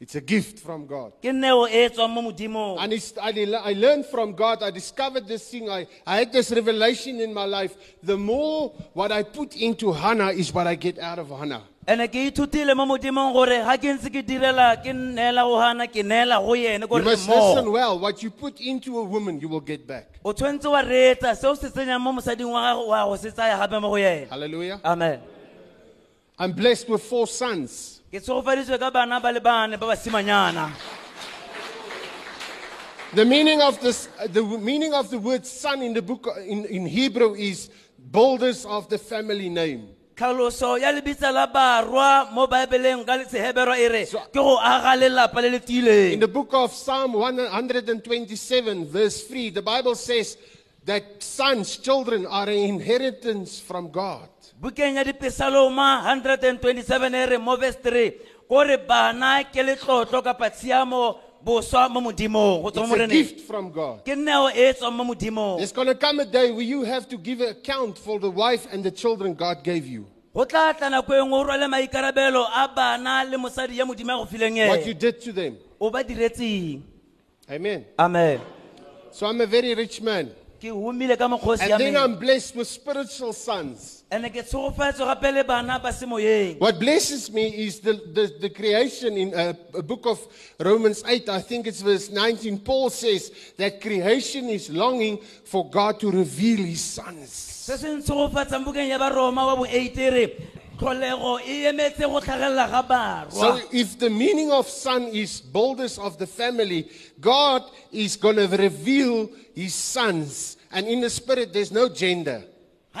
Speaker 9: It's a gift from God.
Speaker 10: ke neo tswang mo modimong
Speaker 9: And it's, I, I learned from God. I discovered this thing. I, I had this revelation in my life. The more what I put into Hannah is what I get out of Hannah.
Speaker 10: ene ke ithutile mo modimong gore ga ke ntse ke direla ke neela go hana ke neela go ene
Speaker 9: You must listen well. What you put into a woman, you will get back.
Speaker 10: o tshwanetse wa reetsa seo se tsenyang mo mosading wa gago wa go se tsaya gape mo go yena
Speaker 9: Hallelujah.
Speaker 10: amen
Speaker 9: I'm blessed with four sons.
Speaker 10: Ke tshegofaditswe ka bana ba le bane ba basimanyana
Speaker 9: The meaning of this, the meaning of the word son in the book in, in Hebrew is builders of the family name.
Speaker 10: tlhaloso ya lebitsa la barwa mo baebeleng ka seheberwa e re ke go aga lelapa le le
Speaker 9: In
Speaker 10: tiileng
Speaker 9: the book of Psalm 127, verse 3, the Bible says that sons, children, are an inheritance from God.
Speaker 10: Bukeng ya dipesaloma 127 e re mo verse 3 kore bana ke letlotlo kapa tshiamo boswa mo modimong go tswa mo
Speaker 9: It's a
Speaker 10: moreneng
Speaker 9: gift from God.
Speaker 10: ke neo e tswang mo modimong
Speaker 9: There's going to come a day where you have to give account for the wife and the children God gave you.
Speaker 10: go tla tla nako e nngwe o rwale maikarabelo a bana le mosadi ya modimo ya go fileng
Speaker 9: What you
Speaker 10: ene
Speaker 9: did to them.
Speaker 10: o ba diretseng
Speaker 9: Amen.
Speaker 10: amen
Speaker 9: So I'm a very rich man.
Speaker 10: ke humile ka mokgosi ya
Speaker 9: And then I'm blessed with spiritual sons.
Speaker 10: Ene ke tshegofatswe gape le bana ba semoyeng
Speaker 9: What blesses me is the, the, the creation in a, a book of Romans 8, I think it's verse 19. Paul says that creation is longing for God to reveal his sons.
Speaker 10: se se ntshegofatsang bukeng ya baroma wa bo eight re tlholego emetse go tlhagelela ga
Speaker 9: So if the meaning of son is boldness of the family, God is going to reveal his sons. And in the spirit, there's no gender.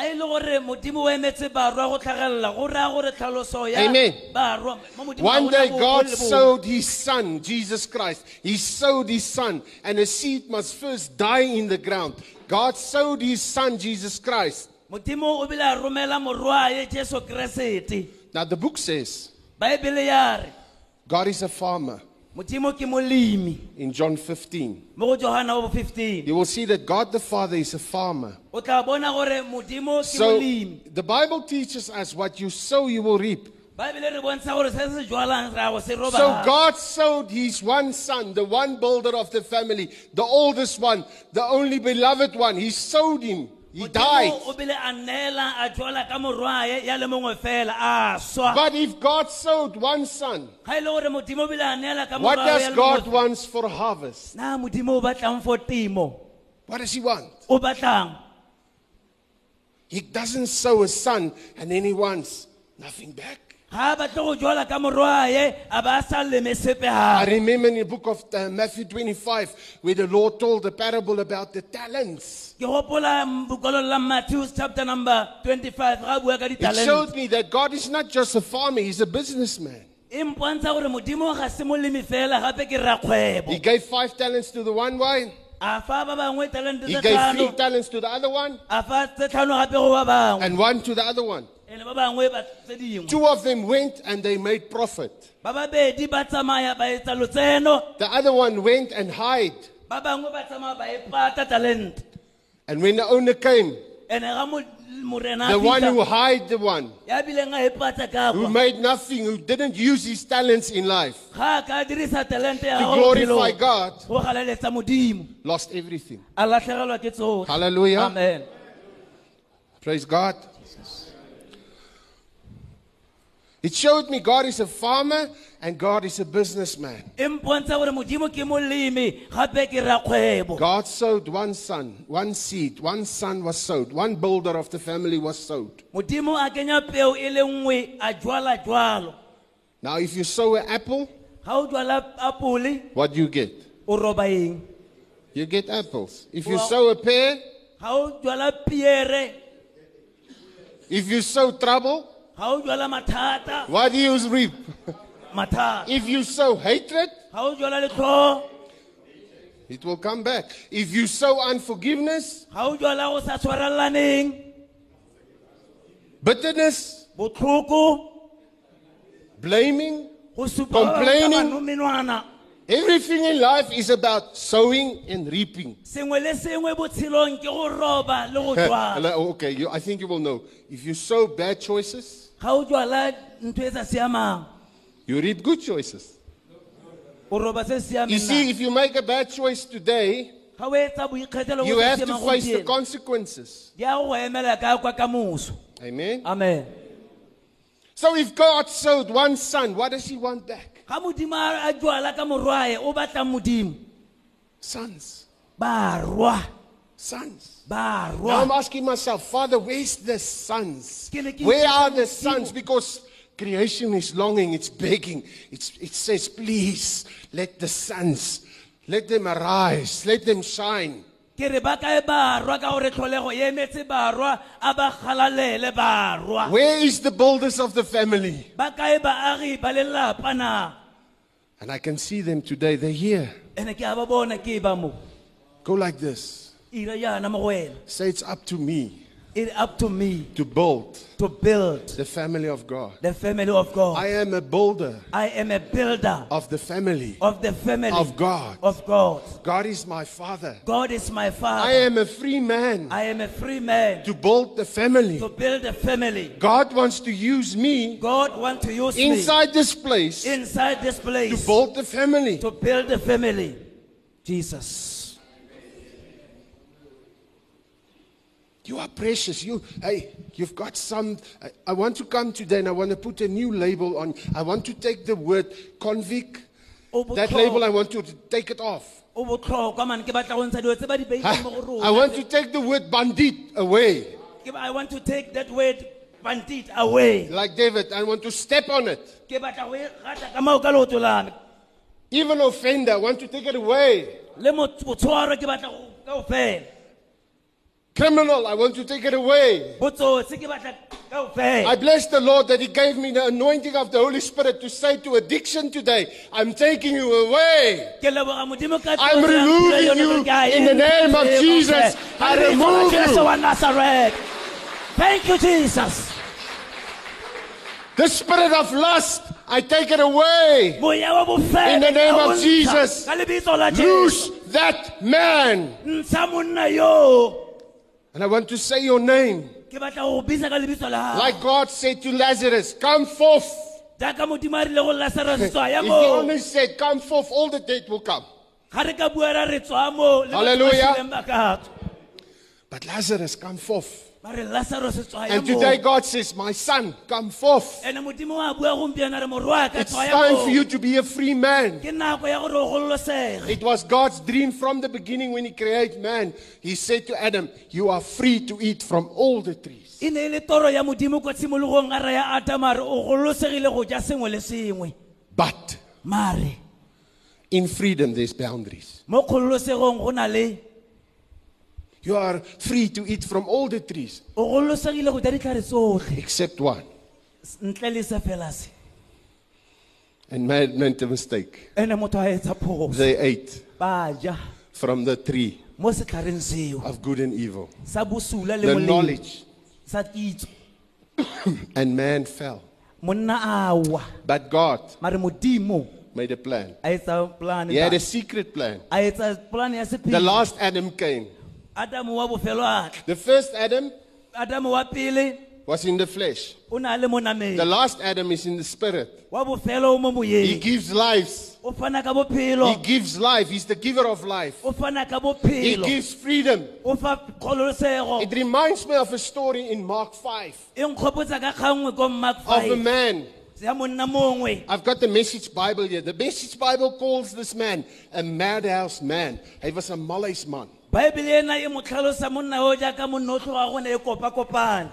Speaker 10: Ga e le gore modimo o emetse barwa go tlhagelela go raya gore tlhaloso ya
Speaker 9: Amen.
Speaker 10: barwa mo modimo ga
Speaker 9: One day God sowed his son, Jesus Christ. He sowed his son, and a seed must first die in the ground. God sowed his son, Jesus Christ.
Speaker 10: modimo o bile a romela morwae jesu keresete
Speaker 9: Now the book says
Speaker 10: baebele ya re
Speaker 9: God is a farmer
Speaker 10: modimo ke molemi
Speaker 9: in John 15.
Speaker 10: mo go johana wa bo 15
Speaker 9: You will see that God the Father is a farmer.
Speaker 10: o tla bona gore modimo ke
Speaker 9: So
Speaker 10: molemi
Speaker 9: the Bible teaches us what you sow, you will reap.
Speaker 10: baebele re bontsha gore se se jwalang ra go se roba
Speaker 9: So God sowed his one son, the one builder of the family, the oldest one, the only beloved one. He sowed him. He died.
Speaker 10: o bile a neela a jwala ka morwae ya le fela a
Speaker 9: But if God sowed one son,
Speaker 10: ga le gore modimo o bile a neela ka
Speaker 9: what does God want for harvest?
Speaker 10: na modimo o batlang for temo
Speaker 9: What does He want? He doesn't sow a son and then He wants nothing back.
Speaker 10: ga a batle go jwala ka morwae a ba a sa leme sepe
Speaker 9: I remember in the book of uh, Matthew 25 where the Lord told the parable about the talents.
Speaker 10: Ke gopola bokolo la matthew chapter number 25 ga a bua ka
Speaker 9: It showed me that God is not just a farmer, He's a businessman.
Speaker 10: mpontsha gore modimo ga se molemi fela gape ke
Speaker 9: He gave five talents to the one one,
Speaker 10: a fa ba bangwe talente
Speaker 9: He gave three talents to the other one,
Speaker 10: a fa tse tlhano gape go ba bangwe.
Speaker 9: And one to the other one.
Speaker 10: ene ba bangwe ba tse dingwe.
Speaker 9: Two of them went and they made profit.
Speaker 10: ba babedi ba tsamaya ba etsa lotseno.
Speaker 9: The other one went and hid. And when the owner came,
Speaker 10: ene ga mo- morena a
Speaker 9: the one who hid the one,
Speaker 10: ya bileng a epata ka
Speaker 9: who made nothing, who didn't use his talents in life
Speaker 10: ga a ka dirisa talente ya
Speaker 9: to glorify God,
Speaker 10: go galeletsa modimo
Speaker 9: lost everything.
Speaker 10: a latlhegelwa ke tsotlhe
Speaker 9: Hallelujah.
Speaker 10: amen
Speaker 9: Praise God. It showed me God is a farmer and God is a businessman.
Speaker 10: mpontsha gore modimo ke molemi gape ke rakgwebo
Speaker 9: God sowed one son, one seed, one son was sowed, one builder of the family was sowed.
Speaker 10: modimo a kenya peo le nngwe a jwala jwalo
Speaker 9: Now, if you sow an apple,
Speaker 10: ga o jwala apole
Speaker 9: what do you get?
Speaker 10: o roba eng
Speaker 9: You get apples. If you sow a pear,
Speaker 10: ga o jwala piere
Speaker 9: if you sow trouble, what do you reap? If you sow hatred,
Speaker 10: ga o jwala letlho
Speaker 9: it will come back. If you sow unforgiveness,
Speaker 10: ga o jwala go sa tshwarellaneng
Speaker 9: bitterness, blaming,
Speaker 10: go supa ba bangwe ka
Speaker 9: Complaining. everything in life is about sowing and reaping.
Speaker 10: sengwe le sengwe botshelong ke go roba le go jwala
Speaker 9: Hello, okay, you, I think you will know. If you sow bad choices, you reap good choices.
Speaker 10: o roba se se
Speaker 9: You see, if you make a bad choice today,
Speaker 10: ga o etsa boikgethelo
Speaker 9: you have to face the consequences.
Speaker 10: di a go emela ka kwa kamoso
Speaker 9: Amen.
Speaker 10: amen
Speaker 9: So if God sowed one son, what does he want back?
Speaker 10: ga modimo a a jwala ka morwae o batlang modimo
Speaker 9: Sons. Sons. Now I'm asking myself, Father, where's the sons?
Speaker 10: Ke ne ke
Speaker 9: Where are the sons? Because creation is longing, it's begging. It's, it says, please let the sons, let them arise, let them shine.
Speaker 10: ke re ba kae ba rwa ka gore tlholego e emetse ba rwa a ba galalele ba rwa
Speaker 9: Where is the builders of the family?
Speaker 10: ba kae baagi ba lelapa na
Speaker 9: And I can see them today. They're here.
Speaker 10: ene ke a ba bona ke ba mo
Speaker 9: Go like this.
Speaker 10: ira yana mo go wena
Speaker 9: Say it's up to me
Speaker 10: it's up to me
Speaker 9: to build
Speaker 10: to build
Speaker 9: the family of God.
Speaker 10: the family of God
Speaker 9: I am a builder
Speaker 10: I am a builder
Speaker 9: of the family
Speaker 10: of the family
Speaker 9: of God.
Speaker 10: of God
Speaker 9: God is my father.
Speaker 10: God is my father
Speaker 9: I am a free man
Speaker 10: I am a free man
Speaker 9: to build the family.
Speaker 10: to build a family
Speaker 9: God wants to use me
Speaker 10: God wants to use
Speaker 9: inside this place
Speaker 10: inside this place to
Speaker 9: build the family.
Speaker 10: to build the family Jesus
Speaker 9: You are precious. You, hey, you've got some. I, I want to come today and I want to put a new label on. I want to take the word convict. That label, I want to take it off.
Speaker 10: o botlhokwa man ke batla go ntsha dilo tse ba di beileng mo go rona.
Speaker 9: I want to take the word bandit away.
Speaker 10: I want to take that word bandit away
Speaker 9: Like David, I want to step on it.
Speaker 10: ke batla go gata ka mao ka leoto la me
Speaker 9: Even offender, I want to take it away.
Speaker 10: le mo- botshwaro ke batla go ka ofela
Speaker 9: Criminal, I want to take it away.
Speaker 10: botsotsi ke batla ka
Speaker 9: I bless the Lord that He gave me the anointing of the Holy Spirit to say to addiction today, I'm taking you away.
Speaker 10: ke leboga modimo ka
Speaker 9: I'm removing you
Speaker 10: gore ke a
Speaker 9: in the name of Jesus. I
Speaker 10: Ka lebitso la
Speaker 9: remove you.
Speaker 10: Thank you, Jesus.
Speaker 9: The spirit of lust, I take it away.
Speaker 10: Moya wa bofelo
Speaker 9: In the name of. Jesus. Loose that man.
Speaker 10: Ntsha monna yo.
Speaker 9: And I want to say your name.
Speaker 10: Ke batla go bisa ka lebitso la gago.
Speaker 9: Like God said to Lazarus, come forth.
Speaker 10: jaaka modimo a rile go Lazarus tswa ya
Speaker 9: If he only said, come forth, all the dead will come.
Speaker 10: ga re ka bua ra re tswa mo le batho ba
Speaker 9: Hallelujah.
Speaker 10: shweleng ba ka tswa.
Speaker 9: But Lazarus, come forth.
Speaker 10: Mare lazarus tswa ya
Speaker 9: And today God says, My son, come forth.
Speaker 10: ene modimo wa bua gompieno re morwa ka
Speaker 9: It's time for you to be a free man.
Speaker 10: ke nako ya gore o gollosege
Speaker 9: It was God's dream from the beginning when He created man. He said to Adam, You are free to eat from all the trees.
Speaker 10: ne le ya modimo ko tshimologong a atama re o gollosegile go ja sengwe le
Speaker 9: But in freedom, there's boundaries.
Speaker 10: mo kgololosegong go na le
Speaker 9: You are free to eat from all the trees,
Speaker 10: o gollosegile go ja ditlhare tsotlhe
Speaker 9: except one.
Speaker 10: ntle le se fela se
Speaker 9: And man made a mistake.
Speaker 10: ene motho a etsa phoso
Speaker 9: They ate
Speaker 10: ba ja
Speaker 9: from the tree
Speaker 10: mo setlhareng seo
Speaker 9: of good and evil,
Speaker 10: sa bosula le
Speaker 9: the
Speaker 10: molemo
Speaker 9: knowledge,
Speaker 10: sa kitso
Speaker 9: and man fell.
Speaker 10: monna a wa
Speaker 9: But God
Speaker 10: mare modimo
Speaker 9: made a plan.
Speaker 10: a etsa
Speaker 9: He had a secret plan.
Speaker 10: a etsa polane ya
Speaker 9: The last Adam came.
Speaker 10: Wa bofelo
Speaker 9: The first Adam
Speaker 10: Adam wa pele
Speaker 9: was in the flesh.
Speaker 10: o na le
Speaker 9: The last Adam is in the spirit.
Speaker 10: wa bofelo o
Speaker 9: He gives lives. He gives life. He's the giver of life. He gives freedom. It reminds me of a story in Mark 5
Speaker 10: e nkgopotsa ka kgangwe ko mark
Speaker 9: of a man.
Speaker 10: ya monna mongwe
Speaker 9: I've got the message Bible here. The message Bible calls this man a madhouse man. He was a malaise man.
Speaker 10: Baebele ena e mo tlhalosa monna o jaaka monna o tloga gone e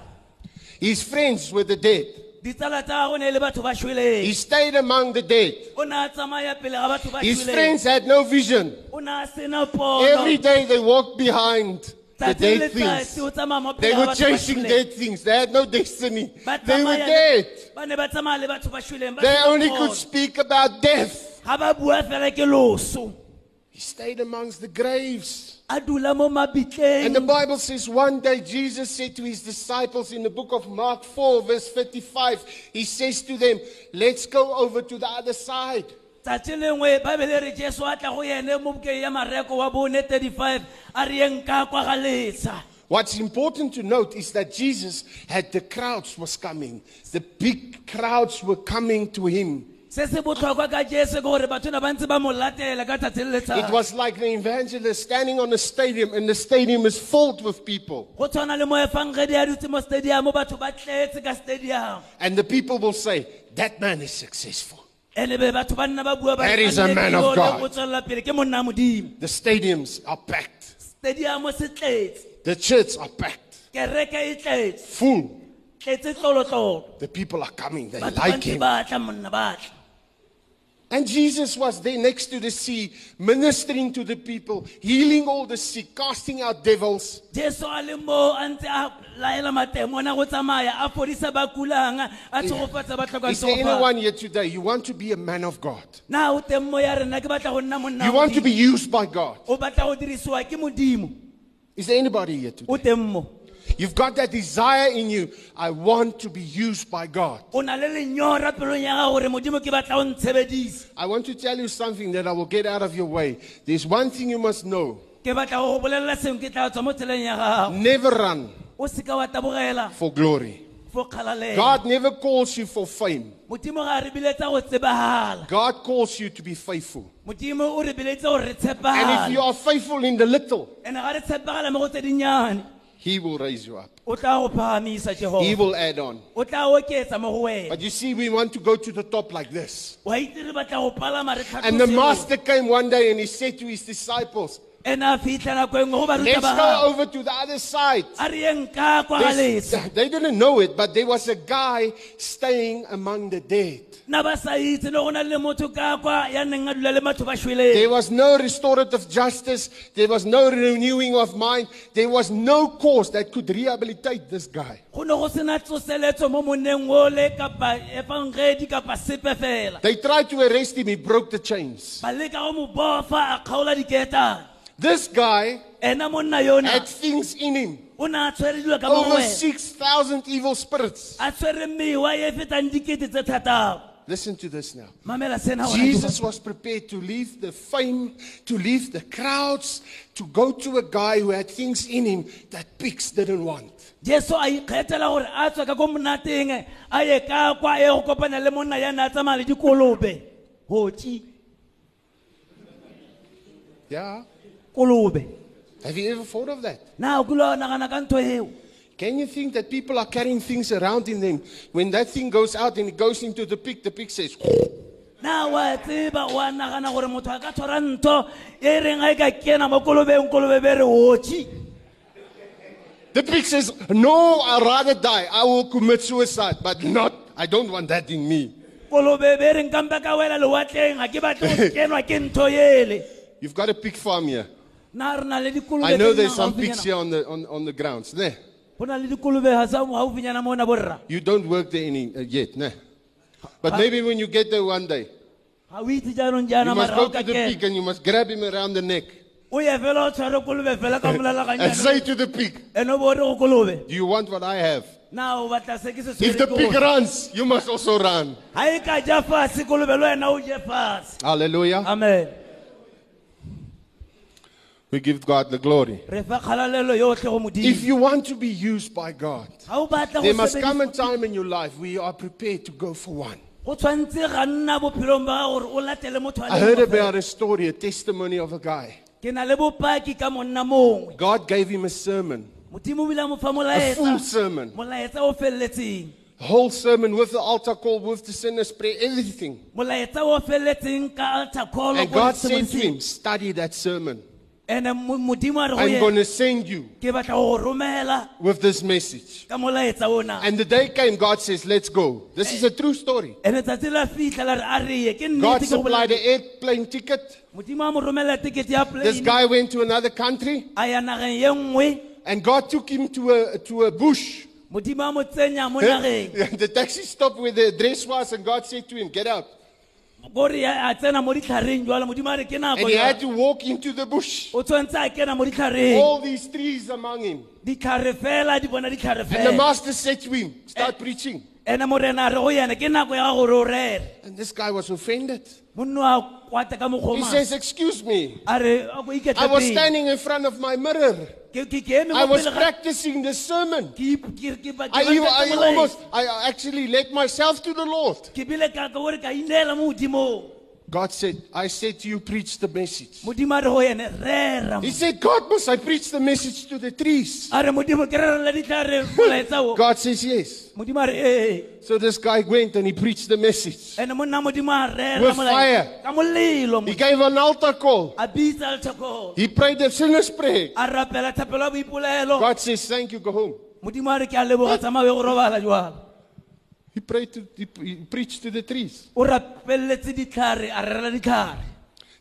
Speaker 9: His friends were the dead.
Speaker 10: ditsala tsa gone e le batho ba
Speaker 9: He stayed among the dead.
Speaker 10: o ne a tsamaya pele ga batho ba
Speaker 9: His friends had no vision.
Speaker 10: o ne a sena pono
Speaker 9: Every day they walked behind the
Speaker 10: Tsatsi le
Speaker 9: dead
Speaker 10: letsatsi
Speaker 9: things.
Speaker 10: o tsamaya mo
Speaker 9: They
Speaker 10: ga
Speaker 9: were
Speaker 10: batho ba
Speaker 9: chasing dead things. They had no destiny.
Speaker 10: Ba
Speaker 9: They were
Speaker 10: tsamaya
Speaker 9: dead.
Speaker 10: ba ne ba tsamaya le batho ba šweleng ba
Speaker 9: They
Speaker 10: sena
Speaker 9: only
Speaker 10: pono.
Speaker 9: could speak about death.
Speaker 10: ga ba bua fela ke loso
Speaker 9: He stayed amongst the graves.
Speaker 10: A dula mo
Speaker 9: And the Bible says one day Jesus said to his disciples in the book of Mark 4, verse 35, he says to them, Let's go over to the other side.
Speaker 10: tsatsi lengwe baebele re jesu a tla go ene mo bukeng ya mareko wa bone 35 a re yeng ka kwa ga letsa
Speaker 9: What's important to note is that Jesus had the crowds was coming. The big crowds were coming to him.
Speaker 10: Se se botlhokwa ka jesu ke gore batho na ba ntse ba mo latela ka tsatsi le
Speaker 9: It was like the evangelist standing on a stadium and the stadium is filled with people.
Speaker 10: go tshwana le mo efangedi a dutse mo stadium batho ba tletse ka stadium
Speaker 9: And the people will say, That man is successful.
Speaker 10: ene be batho ba nna ba bua ba re,
Speaker 9: That is a man of God."
Speaker 10: yo le o tswelela pele ke monna modimo
Speaker 9: The stadiums are packed.
Speaker 10: stadium se tletse
Speaker 9: The church are packed. Full. The people are coming. They like him.
Speaker 10: ba tla monna ba tla
Speaker 9: And Jesus was there next to the sea, ministering to the people, healing all the sick, casting out devils.
Speaker 10: jesu a le mo a ntse a laela matemo ona go tsamaya a fodisa ba kulang a tshegofatsa ba tlhokang
Speaker 9: Is there anyone here today? You want to be a man of God.
Speaker 10: na o teng mo ya rena ke batla go nna monna
Speaker 9: You want to be used by God.
Speaker 10: o batla go dirisiwa ke modimo
Speaker 9: Is there anybody here today?
Speaker 10: O teng mo
Speaker 9: You've got that desire in you. I want to be used by God.
Speaker 10: o na le lenyora pelong ya gago gore modimo ke batla go ntshebedisa
Speaker 9: I want to tell you something that I will get out of your way. There's one thing you must know
Speaker 10: ke batla go go bolelela sengwe ke tla tswa mo tseleng ya gago
Speaker 9: never run
Speaker 10: o seka wa tabogela
Speaker 9: for glory. God never calls you for fame,
Speaker 10: modimo ga a re biletsa go tsebagala
Speaker 9: God calls you to be faithful.
Speaker 10: modimo o re biletse gore re
Speaker 9: And if you are faithful in the little,
Speaker 10: ande ga re tshepagala mo go tse dinnyane
Speaker 9: He will raise you up,
Speaker 10: o tla go phagamisa
Speaker 9: He
Speaker 10: jehova
Speaker 9: will add on.
Speaker 10: o tla oketsa mo go wena
Speaker 9: But you see, we want to go to the top like this.
Speaker 10: wa itse re batla go palama re
Speaker 9: And the
Speaker 10: tlhatlose
Speaker 9: master came one day and he said to his disciples,
Speaker 10: ene a fitlha nako engwe go baruta
Speaker 9: Let's
Speaker 10: ba
Speaker 9: go
Speaker 10: gago
Speaker 9: over to the other side.
Speaker 10: a re yeng ka kwa ga
Speaker 9: There's-
Speaker 10: letsa
Speaker 9: They didn't know it, but there was a guy staying among the dead.
Speaker 10: Na ba sa itse le go na le motho ka kwa ya neng a dula le batho ba
Speaker 9: There was no restorative justice. There was no renewing of mind. There was no cause that could rehabilitate this guy.
Speaker 10: go ne go sena tsoseletso mo moneng ole kapa efangedi kapa sepe fela
Speaker 9: They tried to arrest him. He broke the chains.
Speaker 10: ba leka go mo bofa a kgaola diketane
Speaker 9: This guy had things in him.
Speaker 10: o ne a tshwere dilo ka mo go
Speaker 9: Over 6,000 evil spirits.
Speaker 10: A tshwere mewa fetang dikete tse thataro
Speaker 9: Listen to this now.
Speaker 10: mamela sena wena
Speaker 9: Jesus was prepared to leave the fame, to leave the crowds, to go to a guy who had things in him that pigs didn't want.
Speaker 10: jesu a ikgethela gore a tswa ka ko monateng a ye ka kwa e go kopana le monna ya ne a tsamaya le dikolobe hotsi
Speaker 9: Yeah?
Speaker 10: kolobe
Speaker 9: Have you ever thought of that?
Speaker 10: na o kilo nagana ka ntho eo
Speaker 9: Can you think that people are carrying things around in them? When that thing goes out and it goes into the pig, the pig says,
Speaker 10: na wa tseba wa nagana gore motho a ka tshwara ntho e reng ga e ka kena mo kolobeng kolobe be re otši
Speaker 9: The pig says, No, I'd rather die. I will commit suicide, but not, I don't want that in me.
Speaker 10: kolobe be reng kampe ka wela lewatleng ga ke batle go kenwa ke ntho ele
Speaker 9: You've got a pig farm here.
Speaker 10: na re na le dikolobe
Speaker 9: I know there's some pigs here on the, on, on the grounds. There.
Speaker 10: Go na le dikolobe ga sa gaufinyana mona borra
Speaker 9: You don't work there any, uh, yet, nah. But maybe when you get there one day,
Speaker 10: ga o itse jaanong
Speaker 9: you must go to the pig and you must grab him around the neck.
Speaker 10: O ye fela o tshware kolobe fela ka
Speaker 9: and say to the pig,
Speaker 10: ene o bo re go kolobe.
Speaker 9: Do you want what I have?
Speaker 10: na o batla se ke se
Speaker 9: If the pig runs, you must also run.
Speaker 10: ga e ka ja fase kolobe le wena o je fase
Speaker 9: Hallelujah.
Speaker 10: amen
Speaker 9: We give God the glory.
Speaker 10: re fa kgalalelo yotlhe go
Speaker 9: If you want to be used by God,
Speaker 10: ga o batla
Speaker 9: there must come a time in your life where you are prepared to go for one.
Speaker 10: go tshwanetse ga nna bophelong ba gore o latele motho a
Speaker 9: I heard about a story, a testimony of a guy.
Speaker 10: ke na le bopaki ka monna mongwe
Speaker 9: God gave him a sermon,
Speaker 10: modimo o bile a mo fa
Speaker 9: a full sermon,
Speaker 10: molaetsa o feleletseng
Speaker 9: a whole sermon with the altar call, with the sinner's prayer, everything.
Speaker 10: molaetsa o feleletseng ka altar call
Speaker 9: And God said to him, Study that sermon.
Speaker 10: Ene mo- modimo a re go
Speaker 9: I'm going to send you
Speaker 10: ke batla go go romela
Speaker 9: with this message.
Speaker 10: ka molaetsa ona
Speaker 9: And the day came, God says, Let's go. This is a true story.
Speaker 10: ene tsatsi la fitlha la re a reye ke
Speaker 9: God
Speaker 10: nnete ke go
Speaker 9: supplied an airplane ticket.
Speaker 10: modimo a mo romela tikete ya
Speaker 9: This guy went to another country,
Speaker 10: a ya nageng ye nngwe
Speaker 9: and God took him to a, to a bush.
Speaker 10: modimo a mo tsenya mo nageng
Speaker 9: the taxi stopped where the address was, and God said to him, Get out.
Speaker 10: Kore a tsena mo ditlhareng jwala modimo a re ke nako
Speaker 9: And he
Speaker 10: ya-
Speaker 9: had to walk into the bush.
Speaker 10: o tshwanetse a kena mo ditlhareng
Speaker 9: All these trees among him.
Speaker 10: ditlhare fela di bona ditlhare
Speaker 9: And the
Speaker 10: fela
Speaker 9: master said to him, Start eh, preaching.
Speaker 10: Ene morena a re go yena ke nako ya gore o rere
Speaker 9: And this guy was offended.
Speaker 10: monno a kwata ka
Speaker 9: He says, Excuse me.
Speaker 10: a re a ko
Speaker 9: I was standing in front of my mirror. I was practicing the sermon.
Speaker 10: ke ip- ke- ke ba- ke
Speaker 9: I, I almost, I actually led myself to the Lord.
Speaker 10: Ke bile ka ka gore ka ineela mo modimong
Speaker 9: God said, I said to you, preach the message.
Speaker 10: modimo a re go ene rera
Speaker 9: He said, God, must I preach the message to the trees?
Speaker 10: a re modimo ke rerela ditlhare molaetsa o
Speaker 9: God says, Yes.
Speaker 10: a re ee
Speaker 9: So this guy went and he preached the message.
Speaker 10: ene monna modimo a rera
Speaker 9: With fire. He gave an altar call.
Speaker 10: a
Speaker 9: He prayed the sinner's prayer.
Speaker 10: a rapela thapelo ya boipolelo
Speaker 9: God says, Thank you, go home. He prayed to, he, he preached to the trees.
Speaker 10: o rapeletse ditlhare a rerela ditlhare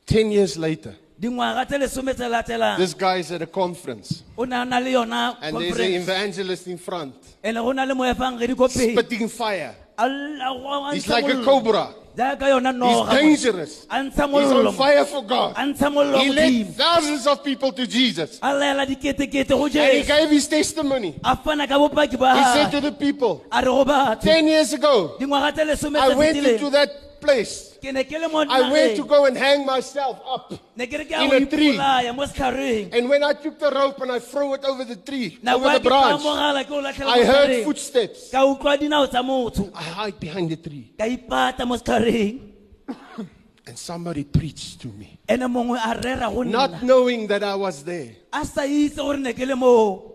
Speaker 9: Ten years later,
Speaker 10: dingwaga tse lesome tse latelang
Speaker 9: this guy is at a conference.
Speaker 10: o ne a na le yona
Speaker 9: And there's an
Speaker 10: conference
Speaker 9: evangelist in front,
Speaker 10: ene go na le moefangedi ko pele
Speaker 9: spitting fire.
Speaker 10: A l- a go- a
Speaker 9: He's like a cobra.
Speaker 10: Jaaka yona
Speaker 9: He's
Speaker 10: noga
Speaker 9: dangerous.
Speaker 10: a ntsha
Speaker 9: He's
Speaker 10: mollo
Speaker 9: on
Speaker 10: mo.
Speaker 9: fire for God.
Speaker 10: a ntsha mollo
Speaker 9: He led thousands of people to Jesus.
Speaker 10: a laela diketekete go
Speaker 9: And he
Speaker 10: jesu
Speaker 9: gave his testimony.
Speaker 10: a fana ka bopaki ba
Speaker 9: He said to the people,
Speaker 10: a re go batho
Speaker 9: Ten years ago,
Speaker 10: dingwaga tse lesome
Speaker 9: I
Speaker 10: tse
Speaker 9: went into
Speaker 10: fetileng
Speaker 9: that place.
Speaker 10: ke ne ke le mo
Speaker 9: I went to go and hang myself up.
Speaker 10: ne ke re ke
Speaker 9: in
Speaker 10: a
Speaker 9: tree.
Speaker 10: ipolaya mo setlhareng
Speaker 9: And when I took the rope and I threw it over the tree, over the branch,
Speaker 10: kamogala ke o latlhela
Speaker 9: I heard footsteps.
Speaker 10: ka utlwa dinao tsa motho
Speaker 9: I hide behind the tree.
Speaker 10: ka ipata mo setlhareng
Speaker 9: And somebody preached to me.
Speaker 10: ene mongwe a rera go
Speaker 9: Not knowing that I was there.
Speaker 10: a sa itse gore ne ke le moo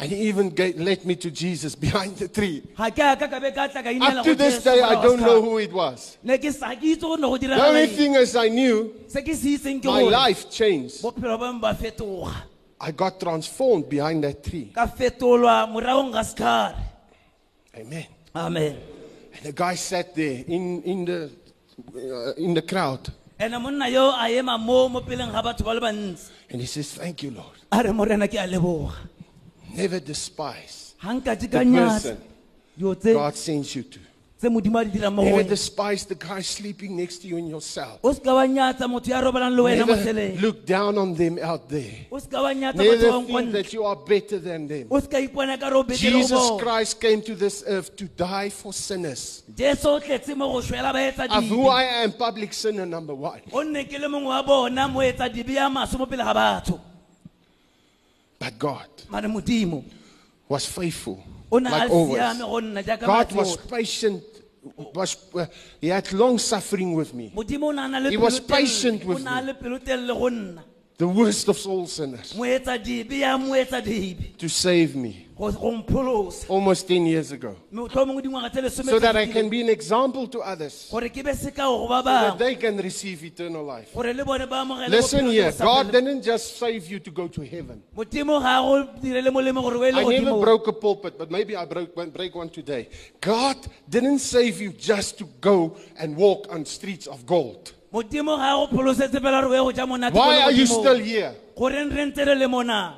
Speaker 9: And he even led me to Jesus behind the tree.
Speaker 10: ga ke aka ka be ka tla ka inela
Speaker 9: Up to this day, I don't know who it was.
Speaker 10: ne ke sa ke itse gore ne go
Speaker 9: The only thing is, I knew
Speaker 10: se ke se itseng ke
Speaker 9: my life changed.
Speaker 10: bophelo ba me ba fetoga
Speaker 9: I got transformed behind that tree.
Speaker 10: ka fetolwa moragong ga setlhare
Speaker 9: Amen.
Speaker 10: amen
Speaker 9: And the guy sat there in, in, the, uh, in the crowd.
Speaker 10: ene monna yo a ema mo mo peleng ga batho ba le bantsi
Speaker 9: And he says, Thank you, Lord. Never despise the person God sends you to.
Speaker 10: tse modimo a di dirang mo go
Speaker 9: Never despise the guy sleeping next to you in your cell.
Speaker 10: o se ka wa nyatsa motho ya robalang le wena mo
Speaker 9: Never look down on them out there.
Speaker 10: o se ka wa nyatsa batho ba
Speaker 9: Never think that you are better than them.
Speaker 10: o se ka ipona ka re o betere go
Speaker 9: Jesus Christ came to this earth to die for sinners.
Speaker 10: jesu o tletse mo go shwela ba etsa
Speaker 9: Of who I am, public sinner number one. But God was faithful, like always.
Speaker 10: go nna jaaka
Speaker 9: God was patient. Was uh, he had long suffering with me.
Speaker 10: modimo o ne a na le
Speaker 9: He was patient with me.
Speaker 10: le pelo telele go nna
Speaker 9: the worst of all sinners,
Speaker 10: moetsadibe ya moetsadibe
Speaker 9: to save me
Speaker 10: go go mpholosa
Speaker 9: almost 10 years ago.
Speaker 10: mohlomongwe dingwaga tse lesome
Speaker 9: So that I can be an example to others, so
Speaker 10: gore ke be sekao go ba
Speaker 9: that they can receive eternal life.
Speaker 10: gore le bone ba amogele
Speaker 9: Listen here, God didn't just save you to go to heaven.
Speaker 10: modimo ga go direle molemo gore o le
Speaker 9: I never broke a pulpit, but maybe I broke one, break one today. God didn't save you just to go and walk on streets of gold.
Speaker 10: modimo ga go pholosetse fela gore o ye go ja monate
Speaker 9: Why are you still here?
Speaker 10: goreng re ntse re le mona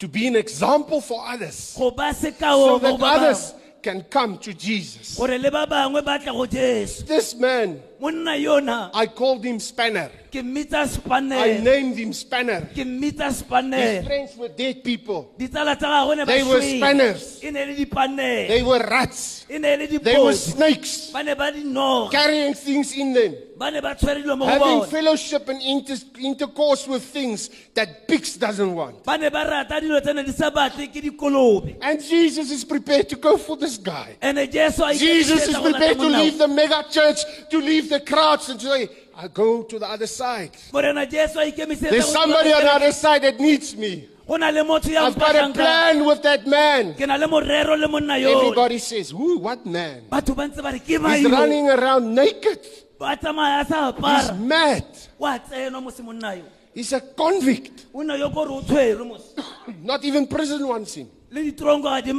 Speaker 9: To be an example for others, so that others can come to Jesus.
Speaker 10: gore le ba bangwe ba tla go jesu.
Speaker 9: This man,
Speaker 10: monna yona
Speaker 9: I called him Spanner.
Speaker 10: ke mmitsa
Speaker 9: I named him Spanner.
Speaker 10: ke mmitsa
Speaker 9: His friends were dead people.
Speaker 10: ditsala tsa gagwe ne ba
Speaker 9: They were
Speaker 10: shwele.
Speaker 9: spanners.
Speaker 10: e ne le dipanele
Speaker 9: They were rats.
Speaker 10: e ne le
Speaker 9: They were snakes
Speaker 10: ba ne ba di
Speaker 9: carrying things in them.
Speaker 10: ba ne ba tshwere dilo mo go
Speaker 9: having fellowship and inter- intercourse with things that pigs doesn't want.
Speaker 10: ba ne ba rata dilo tsene di sa batle ke dikolobe
Speaker 9: And Jesus is prepared to go for this guy.
Speaker 10: ande jesu a
Speaker 9: Jesus is
Speaker 10: ikemisetsa go lata
Speaker 9: prepared to
Speaker 10: monna
Speaker 9: leave the mega church, to leave the crowds, and say, I go to the other side.
Speaker 10: morena jesu a ikemisetsa
Speaker 9: There's somebody on the other side that needs me.
Speaker 10: go na le motho
Speaker 9: I've got a plan with that man.
Speaker 10: ke na le morero le monna yo
Speaker 9: Everybody says, Who? What man?
Speaker 10: batho ba ntse ba re ke
Speaker 9: He's running around naked. He's mad.
Speaker 10: wa tsenwa mose monna yo
Speaker 9: He's a convict.
Speaker 10: o nna yo ko re o tshwerwe mose
Speaker 9: Not even prison wants him.
Speaker 10: le ditronko ga di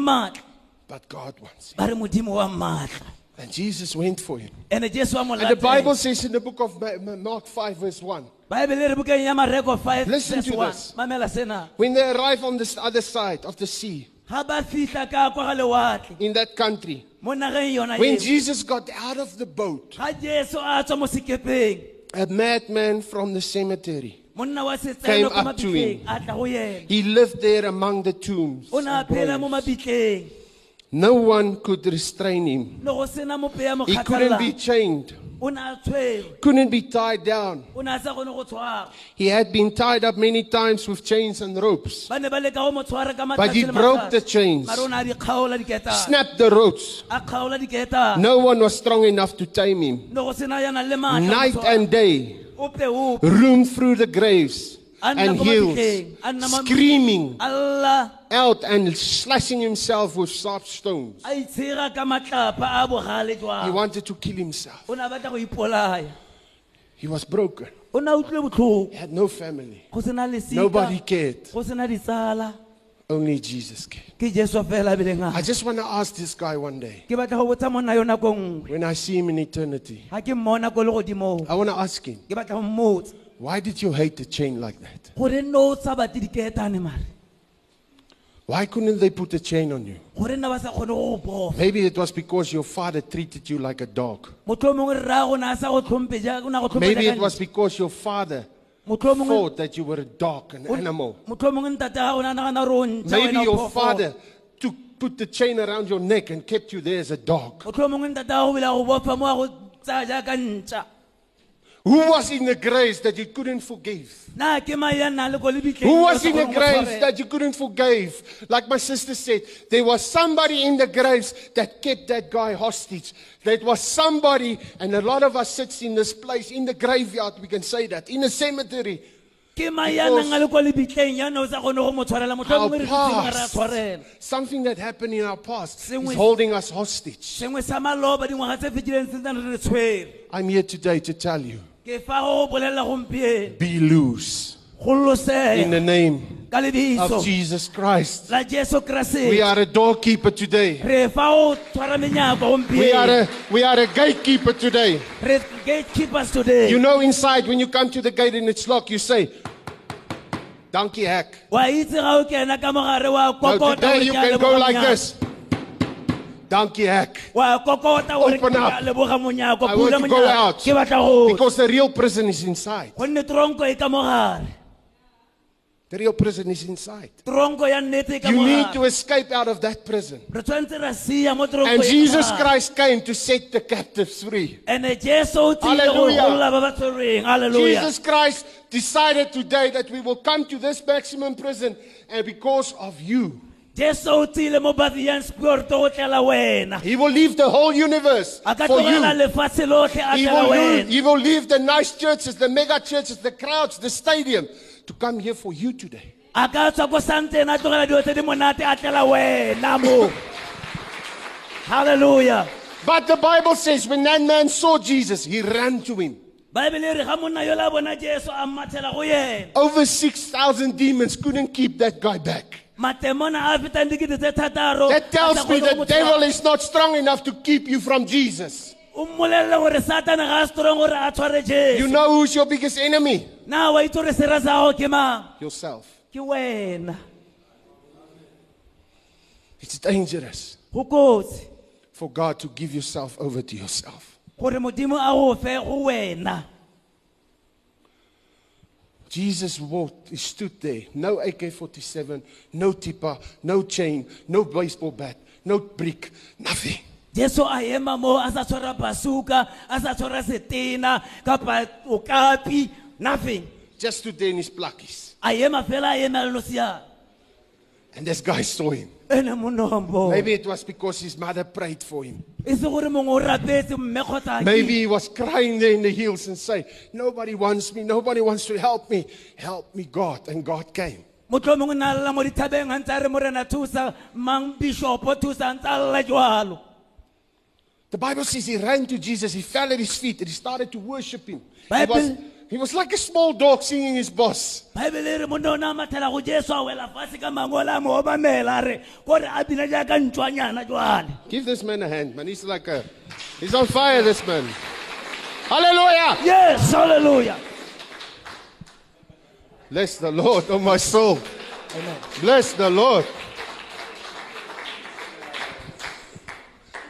Speaker 9: But God wants him.
Speaker 10: Ba re modimo wa maatla
Speaker 9: And Jesus went for him.
Speaker 10: ande jesu wa mo
Speaker 9: And the Bible says in the book of Ma- Ma- Mark 5, verse 1,
Speaker 10: baebele re bukeng ya mareko 5
Speaker 9: Listen to this. when they arrive on this other side of the sea
Speaker 10: ga ba fitlha ka kwa ga lewatle.
Speaker 9: in that country,
Speaker 10: mo nageng yona
Speaker 9: when Jesus got out of the boat,
Speaker 10: a tswa mo sekepeng.
Speaker 9: a madman from the cemetery, Came up to him.
Speaker 10: a tla go yena.
Speaker 9: He lived there among the tombs. No one could restrain him.
Speaker 10: le go sena mopeya mo
Speaker 9: He couldn't be chained,
Speaker 10: o ne a tshwerwe.
Speaker 9: Couldn't be tied down.
Speaker 10: o ne a sa kgone go tshwara
Speaker 9: He had been tied up many times with chains and ropes.
Speaker 10: ba ne ba leka go mo tshwara ka
Speaker 9: But he broke the chains,
Speaker 10: mare o ne a di kgaola diketane
Speaker 9: snapped the ropes.
Speaker 10: a kgaola diketane
Speaker 9: No one was strong enough to tame him.
Speaker 10: le go sena yana le maatla go
Speaker 9: Night and day, roamed through the graves and
Speaker 10: ko
Speaker 9: hills,
Speaker 10: mabitleng a nna ma-
Speaker 9: screaming out and slashing himself with sharp stones.
Speaker 10: a itshega ka matlapa a bogale
Speaker 9: He wanted to kill himself.
Speaker 10: o ne a batla go ipolaya
Speaker 9: He was broken.
Speaker 10: o ne a utlwile botlhoko
Speaker 9: He had no family. Nobody cared.
Speaker 10: go sena ditsala
Speaker 9: Only Jesus cared.
Speaker 10: ke jesu fela a bileng
Speaker 9: I just want to ask this guy one day,
Speaker 10: ke batla go botsa monna yo nako nngwe
Speaker 9: when I see him in eternity,
Speaker 10: ga ke mmona ko
Speaker 9: I want to ask him,
Speaker 10: ke batla go mmotsa
Speaker 9: why did you hate the chain like that?
Speaker 10: gore nne o sa batle mare
Speaker 9: Why couldn't they put a chain on you?
Speaker 10: gore nna ba sa kgone go go bofa
Speaker 9: Maybe it was because your father treated you like a dog.
Speaker 10: motlho mongwe re raya a sa go tlhompe ja- o ne go
Speaker 9: Maybe it was because your father
Speaker 10: motlho mongwe
Speaker 9: thought that you were a dog, an animal.
Speaker 10: motlho mongwe ntate ga o a nagana gore o ntšha
Speaker 9: Maybe
Speaker 10: wena o
Speaker 9: your
Speaker 10: phoofolo.
Speaker 9: father took, put the chain around your neck and kept you there as a dog.
Speaker 10: motlho mongwe ntate ga go bile go bofa mo a go tsaya jaaka ntšha
Speaker 9: Who was in the graves that you couldn't forgive?
Speaker 10: na ke mae ya nnang le ko lebitleng
Speaker 9: Who was in the
Speaker 10: kgone go
Speaker 9: graves
Speaker 10: tshwarela.
Speaker 9: that you couldn't forgive? Like my sister said, there was somebody in the graves that kept that guy hostage. That was somebody, and a lot of us sits in this place, in the graveyard, we can say that, in a cemetery.
Speaker 10: ke mae ya nnang a le ko lebitleng ya ne o sa kgone go mo tshwarela motlho o
Speaker 9: Our
Speaker 10: mongwe re dutse re a
Speaker 9: past, something that happened in our past, is holding us hostage.
Speaker 10: sengwe sa maloba dingwaga tse fetileng se ntse re re tshwere
Speaker 9: I'm here today to tell you,
Speaker 10: ke fa go bolelela gompieno
Speaker 9: be loose in the name of Jesus Christ. We are a doorkeeper today.
Speaker 10: re fa go tshwara menyako
Speaker 9: We are a, we are a gatekeeper today.
Speaker 10: gatekeepers today
Speaker 9: You know, inside, when you come to the gate and it's locked, you say, Donkey hack.
Speaker 10: wa itse ga o kena ka
Speaker 9: No, today you can go like this. Donkey hack.
Speaker 10: wa kokota gore
Speaker 9: Open up.
Speaker 10: a leboga monyako
Speaker 9: I want to go
Speaker 10: monyako
Speaker 9: out.
Speaker 10: ke batla go
Speaker 9: Because the real prison is inside.
Speaker 10: gonne tronko e ka mogare
Speaker 9: The real prison is inside.
Speaker 10: tronko ya nnete e ka
Speaker 9: You need to
Speaker 10: mogare
Speaker 9: escape out of that prison.
Speaker 10: re tshwanetse ra sia mo tronko
Speaker 9: And
Speaker 10: e ka
Speaker 9: Jesus
Speaker 10: mogare.
Speaker 9: Christ came to set the captives free.
Speaker 10: ene jesu o tlile go
Speaker 9: Hallelujah.
Speaker 10: golola ba ba tshwerweng halleluja
Speaker 9: Jesus Christ decided today that we will come to this maximum prison, and because of you,
Speaker 10: jesu o tsile mo Baviaanspoort go tlela wena
Speaker 9: He will leave the whole universe for you.
Speaker 10: lefatshe lotlhe a
Speaker 9: He will, leave, he will leave the nice churches, the mega churches, the crowds, the stadium to come here for you today.
Speaker 10: a ka tswa ko santeng a tlogela dilo tse di monate a tlela wena mo halleluja
Speaker 9: But the Bible says when that man saw Jesus, he ran to him.
Speaker 10: baebele re ga monna yo la bona jesu a mmathela go yena
Speaker 9: Over 6,000 demons couldn't keep that guy back.
Speaker 10: Matemona a fetang dikete tse
Speaker 9: That tells me the devil is not strong enough to keep you from Jesus. You know who's your biggest enemy?
Speaker 10: na wa itse gore sera sa gago ke mang
Speaker 9: Yourself. It's dangerous for God to give yourself over to yourself.
Speaker 10: gore modimo a go fe go wena
Speaker 9: Jesus walked, he stood there. No AK 47, no tipper, no chain, no baseball bat, no brick, nothing.
Speaker 10: jesu a ema mo a sa tshwara basuka a sa tshwara setena kapa okapi nothing
Speaker 9: Just stood there in his plakkies.
Speaker 10: a ema fela a emela losiana
Speaker 9: And this guy saw him. Maybe it was because his mother prayed for him.
Speaker 10: se gore mongwe o rapetse mme kgotsa ke-
Speaker 9: Maybe he was crying there in the hills and say, Nobody wants me, nobody wants to help me. Help me, God. And God came.
Speaker 10: motlho mongwe na lela mo dithabeng a ntse a re morena thusa mang bishopo thusa a ntse a lela jalo
Speaker 9: The Bible says he ran to Jesus, he fell at his feet, and he started to worship him. He was, he was like a small dog seeing his boss.
Speaker 10: baebele re monna o ne a mathela go jesu a wela fatshe ka mangole a mo obamela a re kore a bina jaaka ntšwanyana jwale
Speaker 9: Give this man a hand, man. He's like a, he's on fire, this man. Hallelujah!
Speaker 10: yes halleluja
Speaker 9: Bless the Lord, oh my soul. Bless the Lord.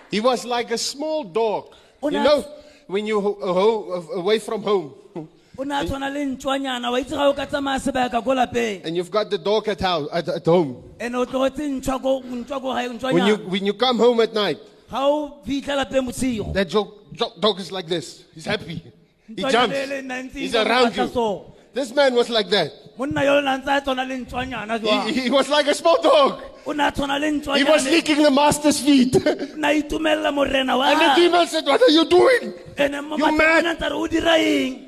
Speaker 9: He was like a small dog. You know, when you ho- ho- away from home
Speaker 10: o ne a tshwana le ntšwanyana wa itse ga o ka tsamaya sebaka ko lapeng
Speaker 9: and you've got the dog at, house, at, at home.
Speaker 10: and o tlogetse ntšhwa ko ntšhwa ko gae
Speaker 9: When you, when you come home at night,
Speaker 10: ga o fitlha lapeng bosigo
Speaker 9: that dog, dog, is like this. He's happy. He jumps.
Speaker 10: le nna ntse
Speaker 9: He's around you. This man was like that.
Speaker 10: monna yo o ne a ntse a tshwana le ntšwanyana jwang
Speaker 9: He, he was like a small dog.
Speaker 10: o ne a tshwana le
Speaker 9: He was licking the master's feet. and
Speaker 10: na itumelela morena wa
Speaker 9: the demon said, What are you doing?
Speaker 10: ene
Speaker 9: You mad?
Speaker 10: ntse re o dira eng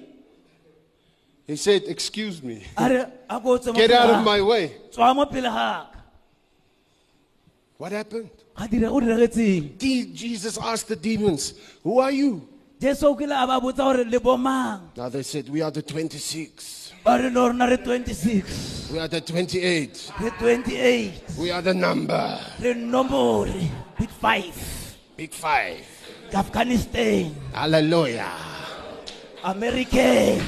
Speaker 9: He said, Excuse me.
Speaker 10: a re a ko tswe mo
Speaker 9: Get out of my way.
Speaker 10: tswa mo pele ga ka
Speaker 9: What happened?
Speaker 10: ga dira o diragetseng
Speaker 9: De- Jesus asked the demons, Who are you?
Speaker 10: jesu o kile a ba botsa gore le bomang
Speaker 9: Now they said, We are the 26.
Speaker 10: ba re no rona re 26
Speaker 9: We are the 28.
Speaker 10: re 28
Speaker 9: We are the number.
Speaker 10: re nombore big five
Speaker 9: Big five.
Speaker 10: afghanistan
Speaker 9: Hallelujah.
Speaker 10: american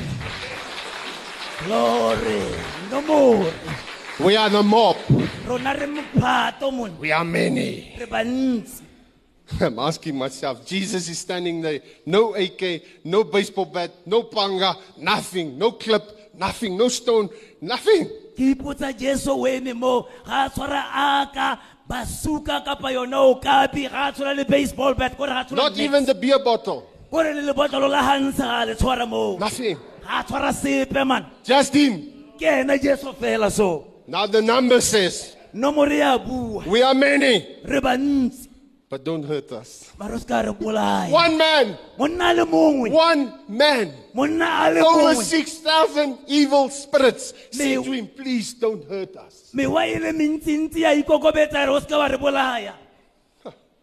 Speaker 10: glory No more.
Speaker 9: We are the mob.
Speaker 10: rona re mophato mone
Speaker 9: We are many. I'm asking myself, Jesus is standing there. No AK, no baseball bat, no panga, nothing. No clip, nothing. No stone, nothing.
Speaker 10: ke ipotsa jesu o eme mo ga a tshwara aka basuka kapa yona o kapi ga a tshwara le baseball bat kore ga a tshwara
Speaker 9: Not even the beer bottle.
Speaker 10: kore le lebotlolo la gantsha ga le tshwara moo
Speaker 9: Nothing.
Speaker 10: Ga a tshwara sepe man.
Speaker 9: Just him.
Speaker 10: ke ena jesu fela so.
Speaker 9: Now the number says,
Speaker 10: nomore ya bua.
Speaker 9: We are many,
Speaker 10: re bantsi
Speaker 9: but don't hurt us.
Speaker 10: ba re se ka re
Speaker 9: One man, one man. Over 6,000 evil spirits say to him, Please don't hurt us.
Speaker 10: mewa le mentsintsi ya ikokobetsa re o se ka wa re bolaya.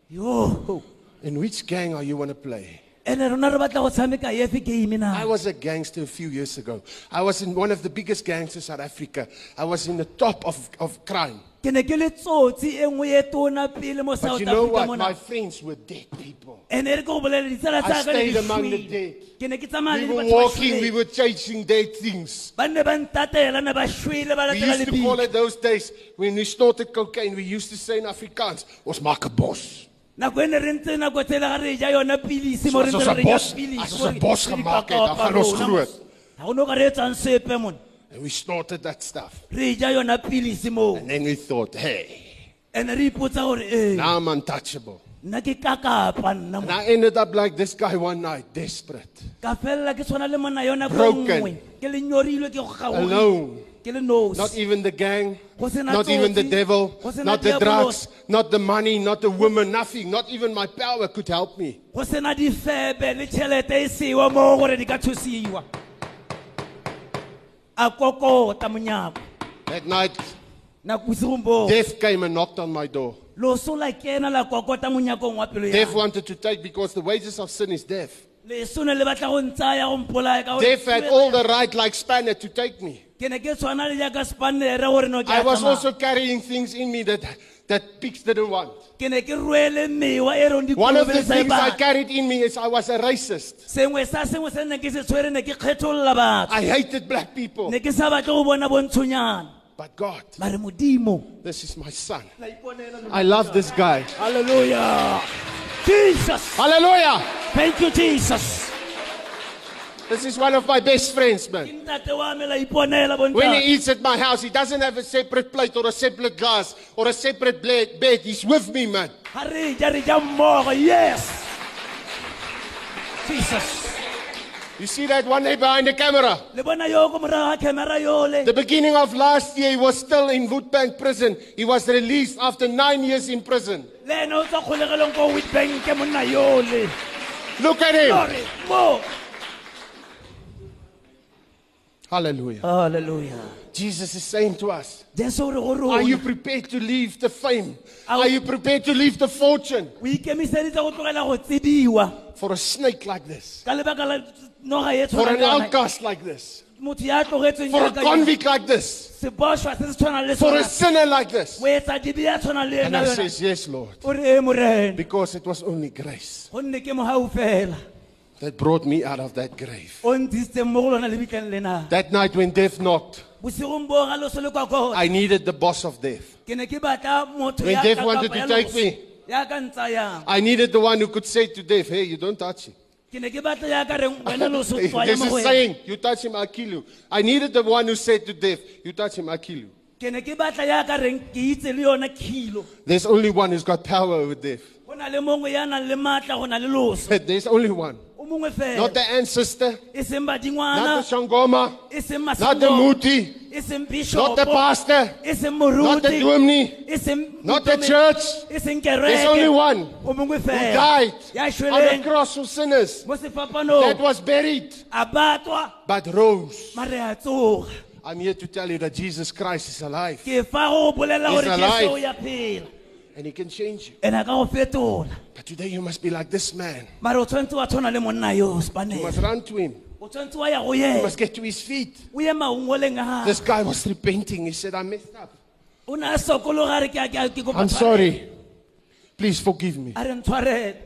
Speaker 10: Yo.
Speaker 9: In which gang are you want to play?
Speaker 10: Ene rona re batla go tshameka efe game na
Speaker 9: I was a gangster a few years ago. I was in one of the biggest gangs in South Africa. I was in the top of, of crime.
Speaker 10: ke ne ke le tsotsi e nngwe e tona pele mo
Speaker 9: But
Speaker 10: south
Speaker 9: you know
Speaker 10: africa
Speaker 9: what? My
Speaker 10: mona
Speaker 9: friends were dead people.
Speaker 10: ene re ke go bolela ditsala
Speaker 9: I stayed among the dead.
Speaker 10: ke ne ke tsamaya
Speaker 9: We
Speaker 10: le
Speaker 9: were
Speaker 10: batho ba
Speaker 9: walking, we
Speaker 10: shweleng.
Speaker 9: were chasing dead things.
Speaker 10: ba nne ba ntatela ne ba shwele ba
Speaker 9: We
Speaker 10: latela
Speaker 9: used to call it those days when we snorted cocaine, we used to say in Afrikaans, was maak 'n bos.
Speaker 10: Nako ene re ntse nako tsela ga re ja yona pilisi mo re ntse re
Speaker 9: ons 'n
Speaker 10: ja
Speaker 9: bos-
Speaker 10: pilisi,
Speaker 9: as ons
Speaker 10: mo
Speaker 9: 'n
Speaker 10: re-
Speaker 9: bos
Speaker 10: re di
Speaker 9: gemaak het, dan
Speaker 10: kakapa
Speaker 9: gaan ons
Speaker 10: rona,
Speaker 9: groot.
Speaker 10: mos. ga go no ka re etsang sepe mon
Speaker 9: And we snorted that stuff.
Speaker 10: re ja yona pilisi moo
Speaker 9: And then we thought, hey,
Speaker 10: re ipotsa gore ee
Speaker 9: now I'm untouchable.
Speaker 10: nna ke kakapa nna
Speaker 9: And I ended up like this guy one night, desperate,
Speaker 10: felela ke tshwana le monna yona ko
Speaker 9: Broken.
Speaker 10: nngwe ke lenyorilwe ke go gaoile
Speaker 9: alone. Not even the gang, not even the devil, not the drugs, not the money, not the woman, nothing. Not even my power could help me.
Speaker 10: go sena difebe le tšhelete sewa mo gore di ka thusiwa a kokota monyako
Speaker 9: That night,
Speaker 10: nako bosigong bo
Speaker 9: death came and knocked on my door.
Speaker 10: loso la kena la kokota monyakong wa pelo
Speaker 9: Death wanted to take because the wages of sin is death.
Speaker 10: leso ne le batla go ntsaya go mpolaya ka gore
Speaker 9: Death had all the right, like Spanner, to take me.
Speaker 10: Ke ne ke tshwana le jaaka spanere gore no ke
Speaker 9: I was also carrying things in me that, that pigs didn't want.
Speaker 10: ke ne ke rwele mewa reng
Speaker 9: One of the things I carried in me is I was a racist.
Speaker 10: sengwe sa sengwe se ne ke se tshwere ne ke kgetholola batho
Speaker 9: I hated black people.
Speaker 10: ne ke sa batle go bona bontshonyana
Speaker 9: But God, this is my son. I love this guy.
Speaker 10: Hallelujah. Jesus.
Speaker 9: Hallelujah.
Speaker 10: Thank you, Jesus.
Speaker 9: This is one of my best friends, man.
Speaker 10: Ke ntate wa me la iponela
Speaker 9: When he eats at my house, he doesn't have a separate plate or a separate glass or a separate bed. He's with me, man.
Speaker 10: Ha re ja re ja mmogo. Yes. Jesus.
Speaker 9: You see that one there behind the camera?
Speaker 10: Le bona yo ko morago ga camera yole.
Speaker 9: The beginning of last year, he was still in Witbank prison. He was released after nine years in prison.
Speaker 10: Le ene o tswa kgolegelong ko Witbank ke monna yole.
Speaker 9: Look at him. Hallelujah.
Speaker 10: Hallelujah.
Speaker 9: Jesus is saying to us,
Speaker 10: Jesu re go
Speaker 9: Are you prepared to leave the fame?
Speaker 10: Are-
Speaker 9: you prepared to leave the fortune
Speaker 10: O ikemiseditse go tlogela go tsidiwa
Speaker 9: for a snake like this?
Speaker 10: ka lebaka la noga
Speaker 9: For an outcast like this? For a convict like this?
Speaker 10: sebošwa se se tshwanang le
Speaker 9: For a sinner like this?
Speaker 10: o etsa dibi ya tshwanang le
Speaker 9: And I says, Yes, Lord. Because it was only grace that brought me out of that grave.
Speaker 10: o ntisitseng mo lona lebitleng lena
Speaker 9: That night when death knocked,
Speaker 10: bosigong bo ga loso le kwa kgona
Speaker 9: I needed the boss of death.
Speaker 10: ke ne ke batla motho
Speaker 9: When
Speaker 10: ya
Speaker 9: death
Speaker 10: ka
Speaker 9: wanted
Speaker 10: kapa
Speaker 9: to
Speaker 10: ya
Speaker 9: take
Speaker 10: loso,
Speaker 9: me.
Speaker 10: ya ka ntsayang
Speaker 9: I needed the one who could say to death, Hey, you don't touch him.
Speaker 10: ke ne ke batla ya ka reng wena loso tswaya
Speaker 9: There's
Speaker 10: mo
Speaker 9: a
Speaker 10: go wena
Speaker 9: saying, You touch him, I'll kill you. I needed the one who said to death, You touch him, I'll kill you.
Speaker 10: ke ne ke batla ya ka reng ke itse le yona kilo
Speaker 9: There's only one who's got power over death.
Speaker 10: go na le mongwe ya nang le maatla go na le loso
Speaker 9: There's only one. Not the ancestor, not the
Speaker 10: Sangoma,
Speaker 9: not the Muti, not the pastor, not the
Speaker 10: e
Speaker 9: not the church. There's only
Speaker 10: one
Speaker 9: one
Speaker 10: o mongwe
Speaker 9: who died on the cross for sinners. That was buried, but rose. I'm here to tell you that Jesus Christ is alive.
Speaker 10: Ke fa go bolela
Speaker 9: He's alive.
Speaker 10: Jesu o ya phela
Speaker 9: and he can change you.
Speaker 10: ene a ka go fetola
Speaker 9: But today you must be like this man.
Speaker 10: mare o tshwanetse wa tshwana le monna yo
Speaker 9: You must run to him.
Speaker 10: o tshwanetse wa ya go
Speaker 9: You
Speaker 10: yena
Speaker 9: must get to his feet.
Speaker 10: o ye maungoleng a
Speaker 9: This guy was repenting. He said, I messed up.
Speaker 10: o ne a sokologa re ke a- ke a- ke kopa
Speaker 9: I'm
Speaker 10: tshwarelo.
Speaker 9: sorry. Please forgive me.
Speaker 10: a re ntshwarele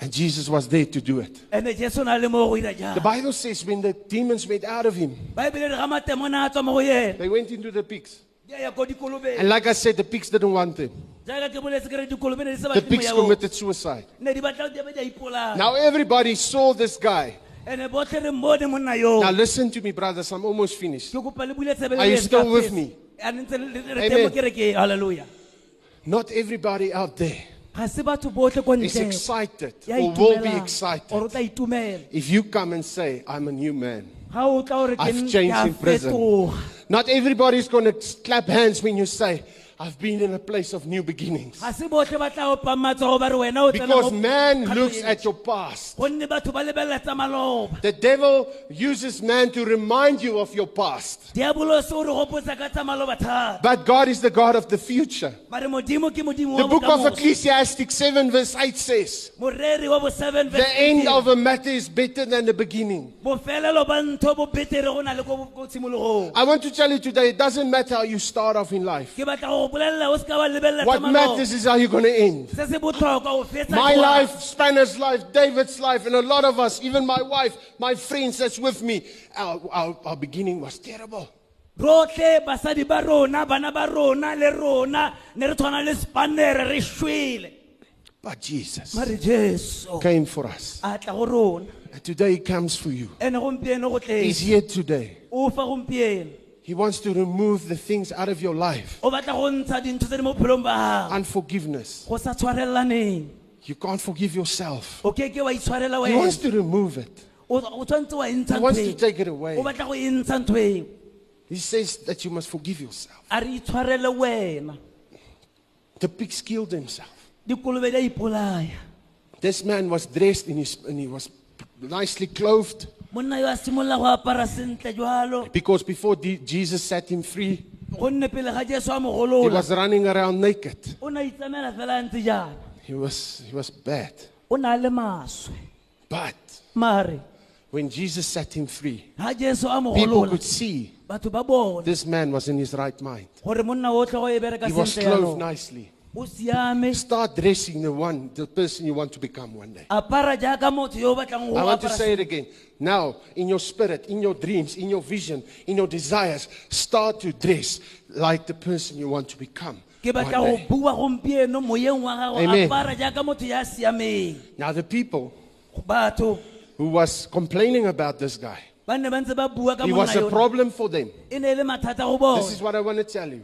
Speaker 9: And Jesus was there to do it.
Speaker 10: ene jesu o na le mo go ira
Speaker 9: The
Speaker 10: jang
Speaker 9: Bible says when the demons went out of him,
Speaker 10: baebile re ga matemo a tswa mo go yena
Speaker 9: they went into the pigs.
Speaker 10: Di a ya ko dikolobeng
Speaker 9: And like I said, the pigs didn't want him.
Speaker 10: jaaka ke boletse ke re dikolobe ne di se
Speaker 9: The pigs committed suicide.
Speaker 10: ne di batla di be di a ipolaya
Speaker 9: Now everybody saw this guy.
Speaker 10: ene botlhe re mmone monna yoo
Speaker 9: Now listen to me, brothers. I'm almost finished.
Speaker 10: ke kopa le bule tsebe
Speaker 9: Are you still with me?
Speaker 10: a ne ntse le- le- re
Speaker 9: Amen.
Speaker 10: teng mo kereke halleluja
Speaker 9: Not everybody out there
Speaker 10: ga se batho botlhe ko
Speaker 9: is excited or will be excited
Speaker 10: or o tla itumela
Speaker 9: if you come and say, I'm a new man.
Speaker 10: Ga o tla gore ke
Speaker 9: I've changed in prison. Not everybody's going to clap hands when you say, I've been in a place of new beginnings.
Speaker 10: ga se botlhe ba tla opa matsogo ba re wena o tsena
Speaker 9: Because man looks at your past.
Speaker 10: gonne batho ba lebelela tsa maloba
Speaker 9: The devil uses man to remind you of your past.
Speaker 10: diabolo se o re gopotsa ka tsa maloba thata
Speaker 9: But God is the God of the future.
Speaker 10: mare modimo ke modimo
Speaker 9: The book of Ecclesiastes 7 verse 8 says,
Speaker 10: moreri wa bo 7
Speaker 9: The end of a matter is better than the beginning.
Speaker 10: bofelelo ba ntho bo betere go na le ko ko tshimologong
Speaker 9: I want to tell you today, it doesn't matter how you start off in life.
Speaker 10: Ke batla go bolelela o se ka ba lebelela
Speaker 9: What matters is how you're going to end.
Speaker 10: se se botlhokwa o fetsa
Speaker 9: My life, Spanner's life, David's life, and a lot of us, even my wife, my friends that's with me, our, our, our beginning was terrible.
Speaker 10: rotlhe basadi ba rona bana ba rona le rona ne re tshwana le spanere re shwele
Speaker 9: But Jesus came for us.
Speaker 10: a tla go rona
Speaker 9: And today he comes for you.
Speaker 10: ene gompieno go
Speaker 9: He's here today.
Speaker 10: O fa gompieno
Speaker 9: He wants to remove the things out of your life.
Speaker 10: o batla go ntsha dintho tse di mo bophelong ba gago
Speaker 9: Unforgiveness.
Speaker 10: go sa tshwarelaneng
Speaker 9: You can't forgive yourself.
Speaker 10: o ke ke wa itshwarela
Speaker 9: He wants to remove it.
Speaker 10: o o tshwanetse wa e ntsha
Speaker 9: He wants to
Speaker 10: ntho
Speaker 9: take it away.
Speaker 10: o batla go e ntsha ntho eo
Speaker 9: He says that you must forgive yourself.
Speaker 10: a re itshwarele wena
Speaker 9: The pigs killed himself.
Speaker 10: dikolobe di a ipolaya
Speaker 9: This man was dressed in his, and he was nicely clothed
Speaker 10: monna yo a simolola go apara sentle jalo
Speaker 9: because before D- Jesus set him free,
Speaker 10: gonne pele ga jesu a
Speaker 9: he was running around naked.
Speaker 10: o ne a itsamela fela a ntse jana
Speaker 9: He was, he was bad.
Speaker 10: o na le maswe
Speaker 9: But when Jesus set him free,
Speaker 10: ga jesu a
Speaker 9: people could see
Speaker 10: batho ba bone
Speaker 9: this man was in his right mind.
Speaker 10: gore monna otlhe go bereka
Speaker 9: He was clothed nicely. Start dressing the one, the person you want to become one day.
Speaker 10: apara jaaka motho yo o batlang go
Speaker 9: I want to say it again. Now, in your spirit, in your dreams, in your vision, in your desires, start to dress like the person you want to become. one day.
Speaker 10: bua gompieno moyeng wa gago
Speaker 9: Amen.
Speaker 10: apara jaaka motho ya siameng
Speaker 9: Now, the people who was complaining about this guy,
Speaker 10: ba ne ba ntse ba bua ka
Speaker 9: he was a problem for them.
Speaker 10: ne le mathata go
Speaker 9: This is what I want to tell you.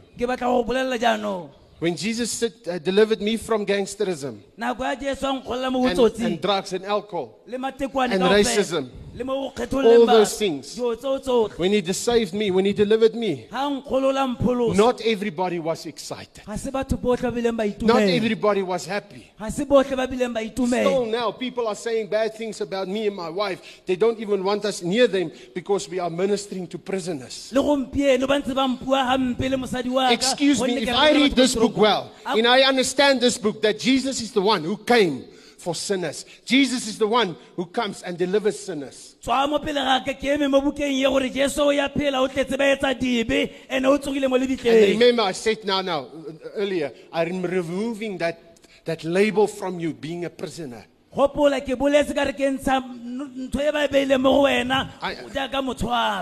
Speaker 10: Ke batla go bolelela jaanong
Speaker 9: When Jesus said, uh, delivered me from gangsterism
Speaker 10: nako ya jesu a nkgolola mo
Speaker 9: and, and drugs and alcohol, and racism.
Speaker 10: Le mo go
Speaker 9: All those things.
Speaker 10: dilo tseo tsotlhe
Speaker 9: when he saved me, when he delivered me,
Speaker 10: ga nkgolola mpholoso
Speaker 9: not everybody was excited.
Speaker 10: ga se batho botlhe ba bileng ba
Speaker 9: Not everybody was happy.
Speaker 10: ga se botlhe ba bileng ba
Speaker 9: Still now, people are saying bad things about me and my wife. They don't even want us near them because we are ministering to prisoners.
Speaker 10: le gompieno ba ntse ba mpua gampe le mosadi wa ka,
Speaker 9: Excuse me, if I read this book well, and I understand this book that Jesus is the one who came for sinners. Jesus is the one who comes and delivers sinners.
Speaker 10: tswa mo pele ga ka ke eme mo bukeng ye gore jesu o ya phela o tletse ba etsa dibe ande o tsogile mo
Speaker 9: And remember, I said now, now, earlier, I'm removing that, that label from you being a prisoner.
Speaker 10: gopola ke boletse ka re ke ntsha n- ntho ba beileng mo go wena
Speaker 9: I-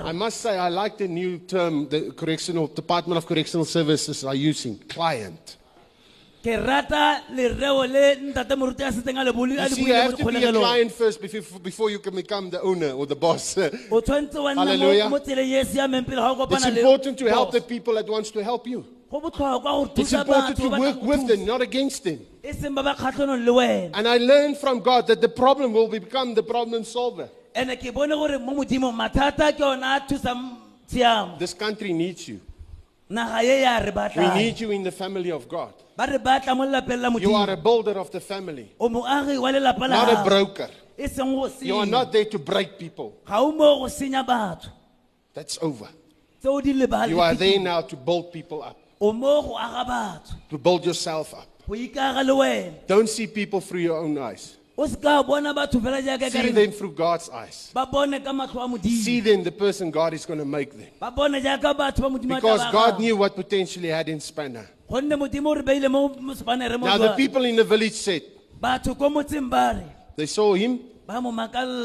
Speaker 9: I must say, I like the new term the correctional Department of Correctional Services are using client.
Speaker 10: Ke rata lereo le ntate moruti a setseng a le bole- a
Speaker 9: You
Speaker 10: le
Speaker 9: see, you
Speaker 10: buile mo
Speaker 9: have to be a client first before, before you can become the owner or the boss.
Speaker 10: o tshwanetse wa nna
Speaker 9: Hallelujah.
Speaker 10: mo- mo tseleng e e siameng pele ga o
Speaker 9: It's
Speaker 10: kopana le
Speaker 9: important to help the
Speaker 10: boss.
Speaker 9: people that wants to help you.
Speaker 10: go botlhokwa
Speaker 9: It's
Speaker 10: thusa
Speaker 9: important
Speaker 10: batho
Speaker 9: to
Speaker 10: ba
Speaker 9: work
Speaker 10: go
Speaker 9: with
Speaker 10: thusa.
Speaker 9: them, not against them.
Speaker 10: e seng ba ba kgatlhanong le wena
Speaker 9: And I learned from God that the problem will become the problem solver.
Speaker 10: ke bone gore mo modimong mathata ke a thusang tshiamo
Speaker 9: This country needs you.
Speaker 10: Naga ye ya re
Speaker 9: We
Speaker 10: batlang
Speaker 9: need you in the family of God.
Speaker 10: ba re batla mo lelapeng la
Speaker 9: You are
Speaker 10: modimo
Speaker 9: a builder of the family,
Speaker 10: o moagi wa lelapa la
Speaker 9: not a
Speaker 10: gago.
Speaker 9: broker.
Speaker 10: e seng go
Speaker 9: You are
Speaker 10: senya
Speaker 9: not there to break people.
Speaker 10: ga o mo go senya batho
Speaker 9: That's over.
Speaker 10: tseo di lebale
Speaker 9: You are there now to build people up,
Speaker 10: o mo go aga batho
Speaker 9: to build yourself up.
Speaker 10: go ikaga le wena
Speaker 9: Don't see people through your own eyes.
Speaker 10: O se ka bona batho fela jaaka
Speaker 9: See them through God's eyes.
Speaker 10: ba bone ka matlho a
Speaker 9: See them the person God is going to make them.
Speaker 10: ba bone jaaka batho ba modimo a tla
Speaker 9: Because God knew what potentially had in Spanner.
Speaker 10: gonne modimo o re beile mo mo sepanere mo
Speaker 9: Now, the people in the village said,
Speaker 10: batho ko motseng ba re
Speaker 9: they saw him,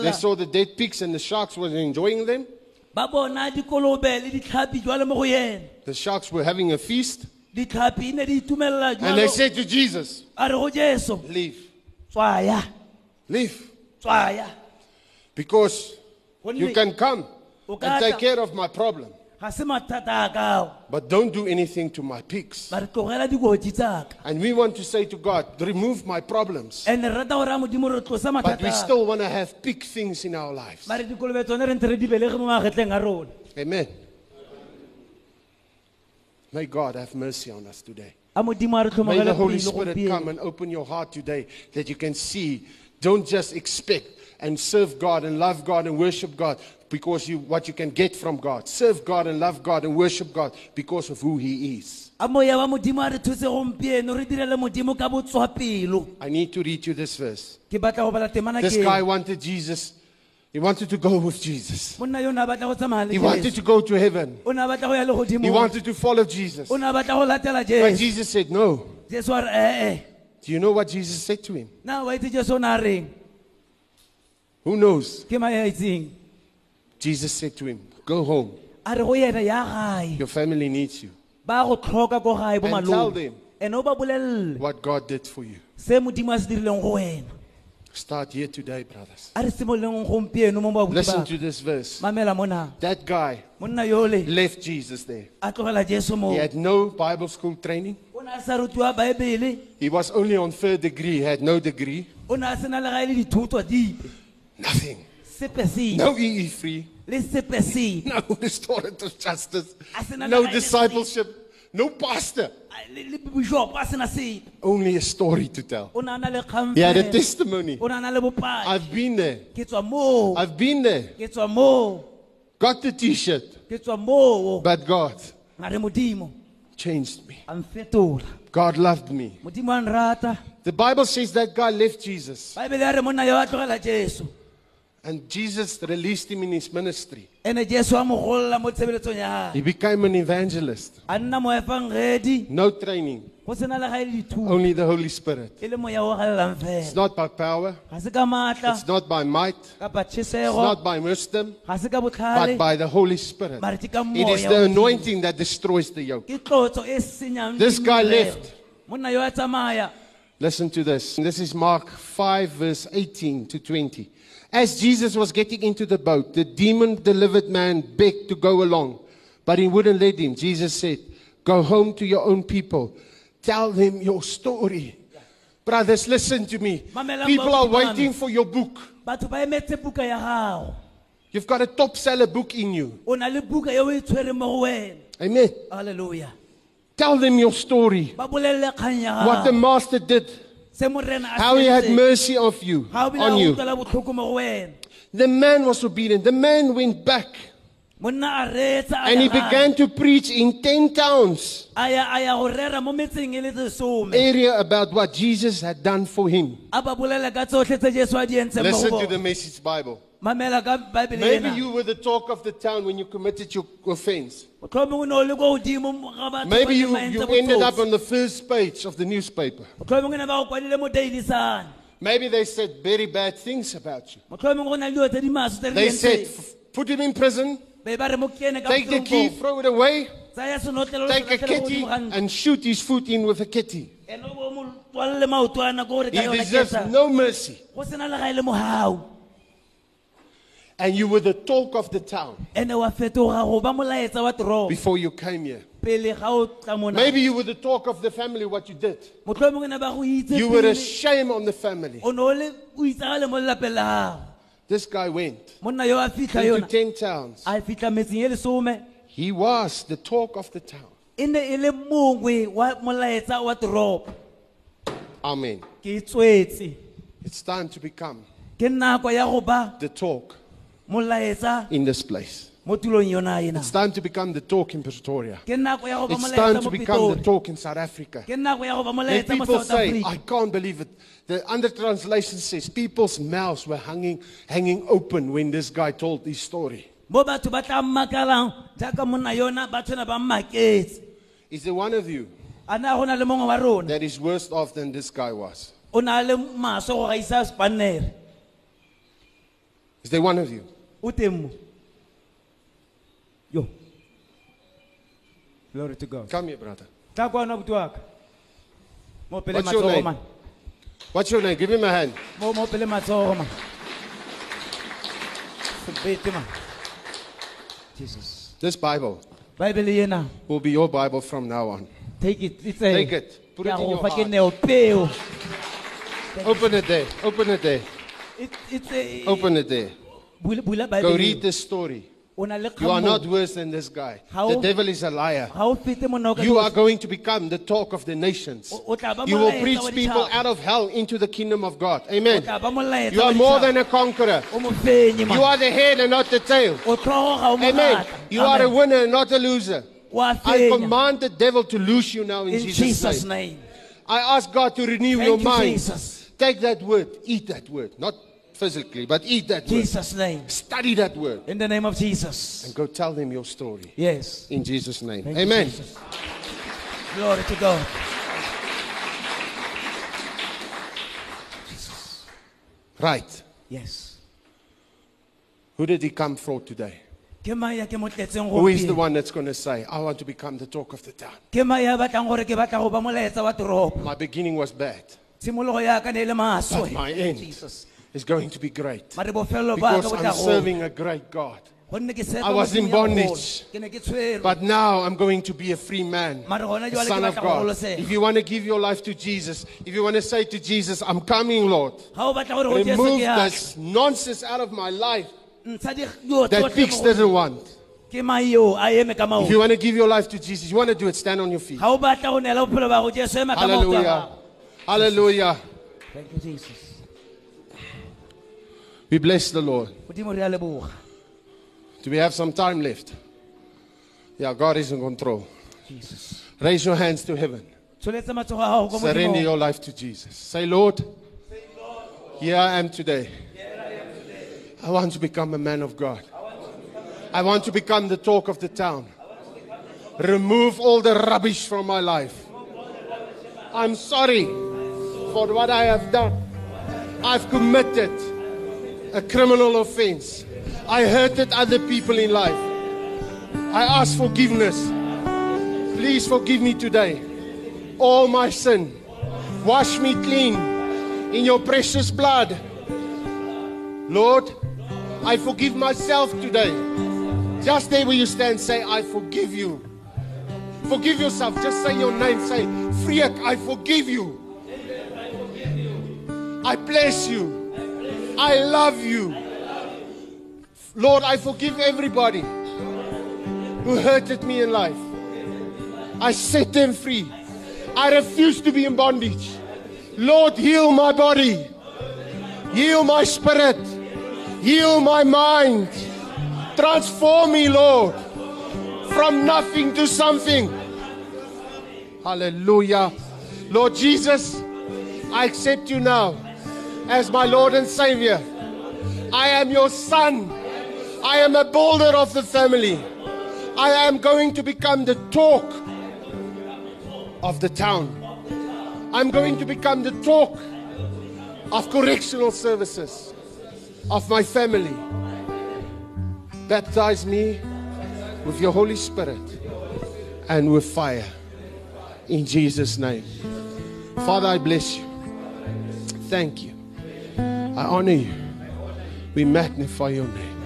Speaker 9: they saw the dead pigs, and the sharks were enjoying them.
Speaker 10: ba bona dikolobe le ditlhapi jwale mo go yena
Speaker 9: The sharks were having a feast.
Speaker 10: ditlhapi ne di itumelela
Speaker 9: And they said to Jesus, Leave, leave.
Speaker 10: tswaya
Speaker 9: Because you can come and take care of my problem.
Speaker 10: ga se mathata a kao
Speaker 9: But don't do anything to my pigs.
Speaker 10: ba re tlogela dikotsi tsaka
Speaker 9: And we want to say to God, remove my problems.
Speaker 10: and re rata gore a modimo re tlosa
Speaker 9: But we still want to have big things in our lives.
Speaker 10: ba re dikolobe tsone re ntse re di belege mo magetleng a rona
Speaker 9: Amen. May God have mercy on us today.
Speaker 10: a modimo a re
Speaker 9: May the Holy Spirit come and open your heart today that you can see. Don't just expect and serve God and love God and worship God because you what you can get from God. Serve God and love God and worship God because of who He is.
Speaker 10: a moya wa modimo a re thuse gompieno re direle modimo ka botswa pelo
Speaker 9: I need to read you this verse.
Speaker 10: ke batla go bala temana
Speaker 9: This guy wanted Jesus. He wanted to go with Jesus.
Speaker 10: monna yo o ne a batla go tsamaya
Speaker 9: He wanted to go to heaven.
Speaker 10: o ne a batla go ya le
Speaker 9: He wanted to follow Jesus.
Speaker 10: o ne a batla go latela
Speaker 9: But Jesus said, No.
Speaker 10: Jesu a re ee
Speaker 9: Do you know what Jesus said to him?
Speaker 10: na wa itse jesu o ne a reng
Speaker 9: Who knows?
Speaker 10: ke mae a itseng
Speaker 9: Jesus said to him, Go home.
Speaker 10: a re go yena ya gae
Speaker 9: Your family needs you.
Speaker 10: ba go tlhoka ko gae bo
Speaker 9: And tell them
Speaker 10: ene o ba bolelele
Speaker 9: what God did for you.
Speaker 10: se modimo a se dirileng go wena
Speaker 9: Start here today, brothers.
Speaker 10: a re simololeng gompieno mo babuti
Speaker 9: Listen
Speaker 10: ba
Speaker 9: to this verse.
Speaker 10: mamela mona
Speaker 9: That guy
Speaker 10: monna yole
Speaker 9: left Jesus there.
Speaker 10: a tlogela jesu mo
Speaker 9: He had no Bible school training.
Speaker 10: O ne a sa rutiwa baebele
Speaker 9: He was only on third degree, he had no degree.
Speaker 10: o ne a sena le gae le dithuto
Speaker 9: Nothing. no EE free,
Speaker 10: le sepe sepe
Speaker 9: no restorative justice,
Speaker 10: se na
Speaker 9: no discipleship, no pastor.
Speaker 10: A- le le bishop a sena sepe
Speaker 9: Only a story to tell.
Speaker 10: o na na le kgang
Speaker 9: He had a testimony.
Speaker 10: o na na le bopaki
Speaker 9: I've been there.
Speaker 10: ke tswa moo.
Speaker 9: I've been there.
Speaker 10: ke tswa moo.
Speaker 9: Got the
Speaker 10: tswa moo.
Speaker 9: But God
Speaker 10: nga re modimo
Speaker 9: changed me. God loved me.
Speaker 10: modimo a nrata
Speaker 9: The Bible says that God left Jesus
Speaker 10: baebele ya re monna yo a tlogela jesu
Speaker 9: and Jesus released him in his ministry.
Speaker 10: ene jesu a mo golola mo tshebeletsong ya
Speaker 9: He became an evangelist.
Speaker 10: a nna moefangedi
Speaker 9: No training,
Speaker 10: go sena le gae le dithuto
Speaker 9: only the Holy Spirit.
Speaker 10: le moya o galelang
Speaker 9: It's not by power,
Speaker 10: ga se ka maatla
Speaker 9: it's not by might, it's not by wisdom,
Speaker 10: ga se ka
Speaker 9: but by the Holy Spirit.
Speaker 10: mare ke ka
Speaker 9: It is the anointing that destroys the yoke.
Speaker 10: ke tlotso senyang
Speaker 9: This guy left.
Speaker 10: monna yo a tsamaya
Speaker 9: Listen to this. This is Mark 5, verse 18 to 20. As Jesus was getting into the boat, the demon delivered man begged to go along, but he wouldn't let him. Jesus said, Go home to your own people, tell them your story. Brothers, listen to me. People are waiting for your book.
Speaker 10: batho ba emetse buka ya gago
Speaker 9: You've got a top seller book in you.
Speaker 10: o na le buka yo o tshwereng mo go wena
Speaker 9: Amen.
Speaker 10: halleluja
Speaker 9: Tell them your story. What the master did,
Speaker 10: se morena a
Speaker 9: how he had mercy of you,
Speaker 10: ga o bile
Speaker 9: on you.
Speaker 10: utlwela botlhoko mo go wena
Speaker 9: The man was obedient. The man went back.
Speaker 10: Monna a reetsa a
Speaker 9: And he began to preach in 10 towns
Speaker 10: a ya a ya go rera mo metseng le lesome
Speaker 9: area about what Jesus had done for him.
Speaker 10: a ba bolele ka tsotlhe tse jesu a di entseng mo
Speaker 9: Listen to the message Bible.
Speaker 10: mamela ka baebele
Speaker 9: Maybe you were the talk of the town when you committed your offense.
Speaker 10: motlhomongwe o ne o le ko godimo ga batho ba
Speaker 9: Maybe you, you ended up on the first page of the newspaper.
Speaker 10: motlhomongwe ne ba go kwadile mo daily sun
Speaker 9: Maybe they said very bad things about you.
Speaker 10: motlhomongwe go na le dilo tse di maso tse re
Speaker 9: They said, put him in prison,
Speaker 10: be ba re mo kene ka
Speaker 9: take the key, throw it away, take a kitty, and shoot his foot in with a kitty.
Speaker 10: ene o bo mo tswalle maotwana ko gore ka
Speaker 9: He deserves no mercy.
Speaker 10: go sena le ga le mogau
Speaker 9: And you were the talk of the town
Speaker 10: ene wa fetoga go ba molaetsa wa toropo
Speaker 9: before you came here.
Speaker 10: pele ga o tla mona
Speaker 9: Maybe you were the talk of the family, what you did.
Speaker 10: motlhomongwe ne ba go itse
Speaker 9: You were a shame on the family.
Speaker 10: O ne o le o itsagale mo lelapeng la gago
Speaker 9: This guy went
Speaker 10: monna yo a fitlha
Speaker 9: into
Speaker 10: yona
Speaker 9: 10 towns.
Speaker 10: a fitlha metseng e lesome
Speaker 9: He was the talk of the town.
Speaker 10: e ne e le mongwe wa molaetsa wa toropo
Speaker 9: Amen.
Speaker 10: ke tswetse
Speaker 9: It's time to become
Speaker 10: ke nako ya go ba
Speaker 9: the talk
Speaker 10: molaetsa
Speaker 9: in this place.
Speaker 10: Mo tulong yona ena
Speaker 9: It's time to become the talk in Pretoria.
Speaker 10: ke nako ya go ba
Speaker 9: It's time to become the talk in South Africa.
Speaker 10: ke nako ya go ba
Speaker 9: Let people say, I can't believe it. The under translation says people's mouths were hanging, hanging open when this guy told his story.
Speaker 10: mo batho ba tla mmakalang jaaka monna yona ba tshwana ba mmaketse
Speaker 9: Is there one of you
Speaker 10: a na go na le mongwe wa rona
Speaker 9: that is worse off than this guy was?
Speaker 10: o na le maso go gaisa spanere
Speaker 9: Is there one of you?
Speaker 10: o teng mo yo glory to god
Speaker 9: Come here, brother.
Speaker 10: tla kwana buti waka mo pele
Speaker 9: What's your name? What's your name? Give him a hand.
Speaker 10: mo mo pele matsogo man sebete man jesus
Speaker 9: This Bible
Speaker 10: ena
Speaker 9: will be your Bible from now on.
Speaker 10: take it it's a,
Speaker 9: Take it. Put it in your heart. Open it there. Open it there.
Speaker 10: It- it's a-
Speaker 9: Open it there. Go read this story.
Speaker 10: O na le
Speaker 9: You are not worse than this guy.
Speaker 10: How-
Speaker 9: The devil is a liar.
Speaker 10: ga o fete monna o ka
Speaker 9: You are going to become the talk of the nations.
Speaker 10: O- o tla ba
Speaker 9: You will preach people out of hell into the kingdom of God. Amen.
Speaker 10: tla ba molaetsa
Speaker 9: You are more than a conqueror.
Speaker 10: o mofenyi man.
Speaker 9: You are the head and not the tail.
Speaker 10: o tlhogo ga o
Speaker 9: Amen. You are a winner and not a loser. I command the devil to loose you now in, Jesus', name. I ask God to renew your
Speaker 10: you,
Speaker 9: mind. Take that word, eat that word, not physically, but eat that word.
Speaker 10: jesus name
Speaker 9: Study that word
Speaker 10: in the name of jesus
Speaker 9: and go tell them your story
Speaker 10: yes
Speaker 9: in Jesus' name.
Speaker 10: Thank
Speaker 9: Amen.
Speaker 10: Jesus. glory to god
Speaker 9: Right.
Speaker 10: yes
Speaker 9: Who did he come for today?
Speaker 10: ke maya ke mo tletseng
Speaker 9: Who is the one that's going to say, I want to become the talk of the town?
Speaker 10: ke maya a batlang gore ke batla go ba molaetsa wa toropo
Speaker 9: My beginning was bad.
Speaker 10: tshimologo yaka ne le
Speaker 9: But my end
Speaker 10: jesus
Speaker 9: is going to be great.
Speaker 10: mare bofelelo ba ka
Speaker 9: Because I'm serving a great God.
Speaker 10: gonne ke tshepa
Speaker 9: I was in
Speaker 10: Modimo ya kgolo.
Speaker 9: bondage.
Speaker 10: ke ne ke tshwerwe
Speaker 9: But now I'm going to be a free man.
Speaker 10: mare gona jwale ke
Speaker 9: Son of God. If you want to give your life to Jesus, if you want to say to Jesus, I'm coming, Lord,
Speaker 10: ga o batla gore go jesu
Speaker 9: remove this nonsense out of my life
Speaker 10: ntsha di- dilo
Speaker 9: that
Speaker 10: tsotlhe
Speaker 9: Pix
Speaker 10: mo go-
Speaker 9: doesn't want.
Speaker 10: ke mang yo a eme ka
Speaker 9: If you want to give your life to Jesus, you want to do it, stand on your feet.
Speaker 10: ga o batla go neela bophelo ba go jesu ema ka maoto a
Speaker 9: Hallelujah. Hallelujah.
Speaker 10: Thank you, Jesus.
Speaker 9: We bless the Lord.
Speaker 10: modimo re a leboga
Speaker 9: Do we have some time left? Yeah, God is in control.
Speaker 10: jesus
Speaker 9: Raise your hands to heaven.
Speaker 10: tsholetse matsogo a gago ko
Speaker 9: Surrender your life to Jesus. Say, Lord, here I am today. I want to become a man of God. I want to become the talk of the town. Remove all the rubbish from my life. I'm sorry for what I have done. I've committed a criminal offense. I hurted other people in life. I ask forgiveness. Please forgive me today all my sin. Wash me clean in your precious blood. Lord, I forgive myself today. Just there where you stand, say, I forgive you. Forgive yourself. Just say your name. Say, Freek, I forgive you. I bless you. I love you. Lord, I forgive everybody who hurted me in life. I set them free. I refuse to be in bondage. Lord, heal my body. Heal my spirit. Heal my mind. Transform me, Lord, from nothing to something. Hallelujah. Lord Jesus, I accept you now as my Lord and Savior. I am your son. I am a builder of the family. I am going to become the talk of the town. I'm going to become the talk of correctional services of my family. Baptize me with your Holy Spirit and with fire. In Jesus' name. Father, I bless you. Thank you. I honor you. We magnify your name.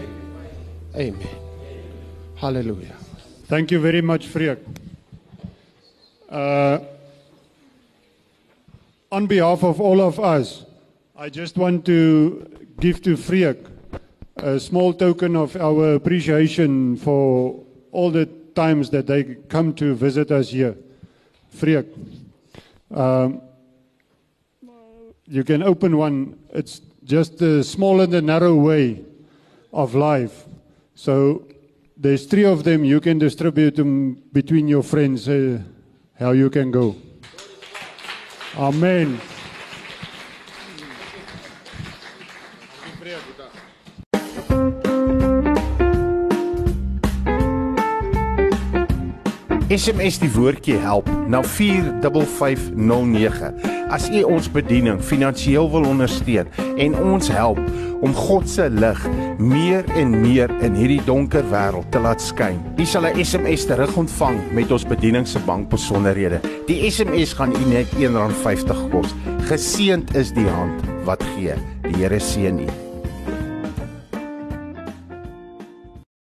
Speaker 9: Amen. Hallelujah.
Speaker 2: Thank you very much, Freek. Uh, on behalf of all of us, I just want to give to Freek a small token of our appreciation for all the times that they come to visit us here. Freek, um, you can open one. It's just the small and the narrow way of life. So there's three of them. You can distribute them between your friends. Uh, how you can go. Amen.
Speaker 11: SMS die woordjie help na 45509. As u ons bediening finansiëel wil ondersteun en ons help om God se lig meer en meer in hierdie donker wêreld te laat skyn. U sal 'n SMS terug ontvang met ons bediening se bankbesonderhede. Die SMS gaan u net R1.50 kos. Geseend is die hand wat gee. Die Here seën u.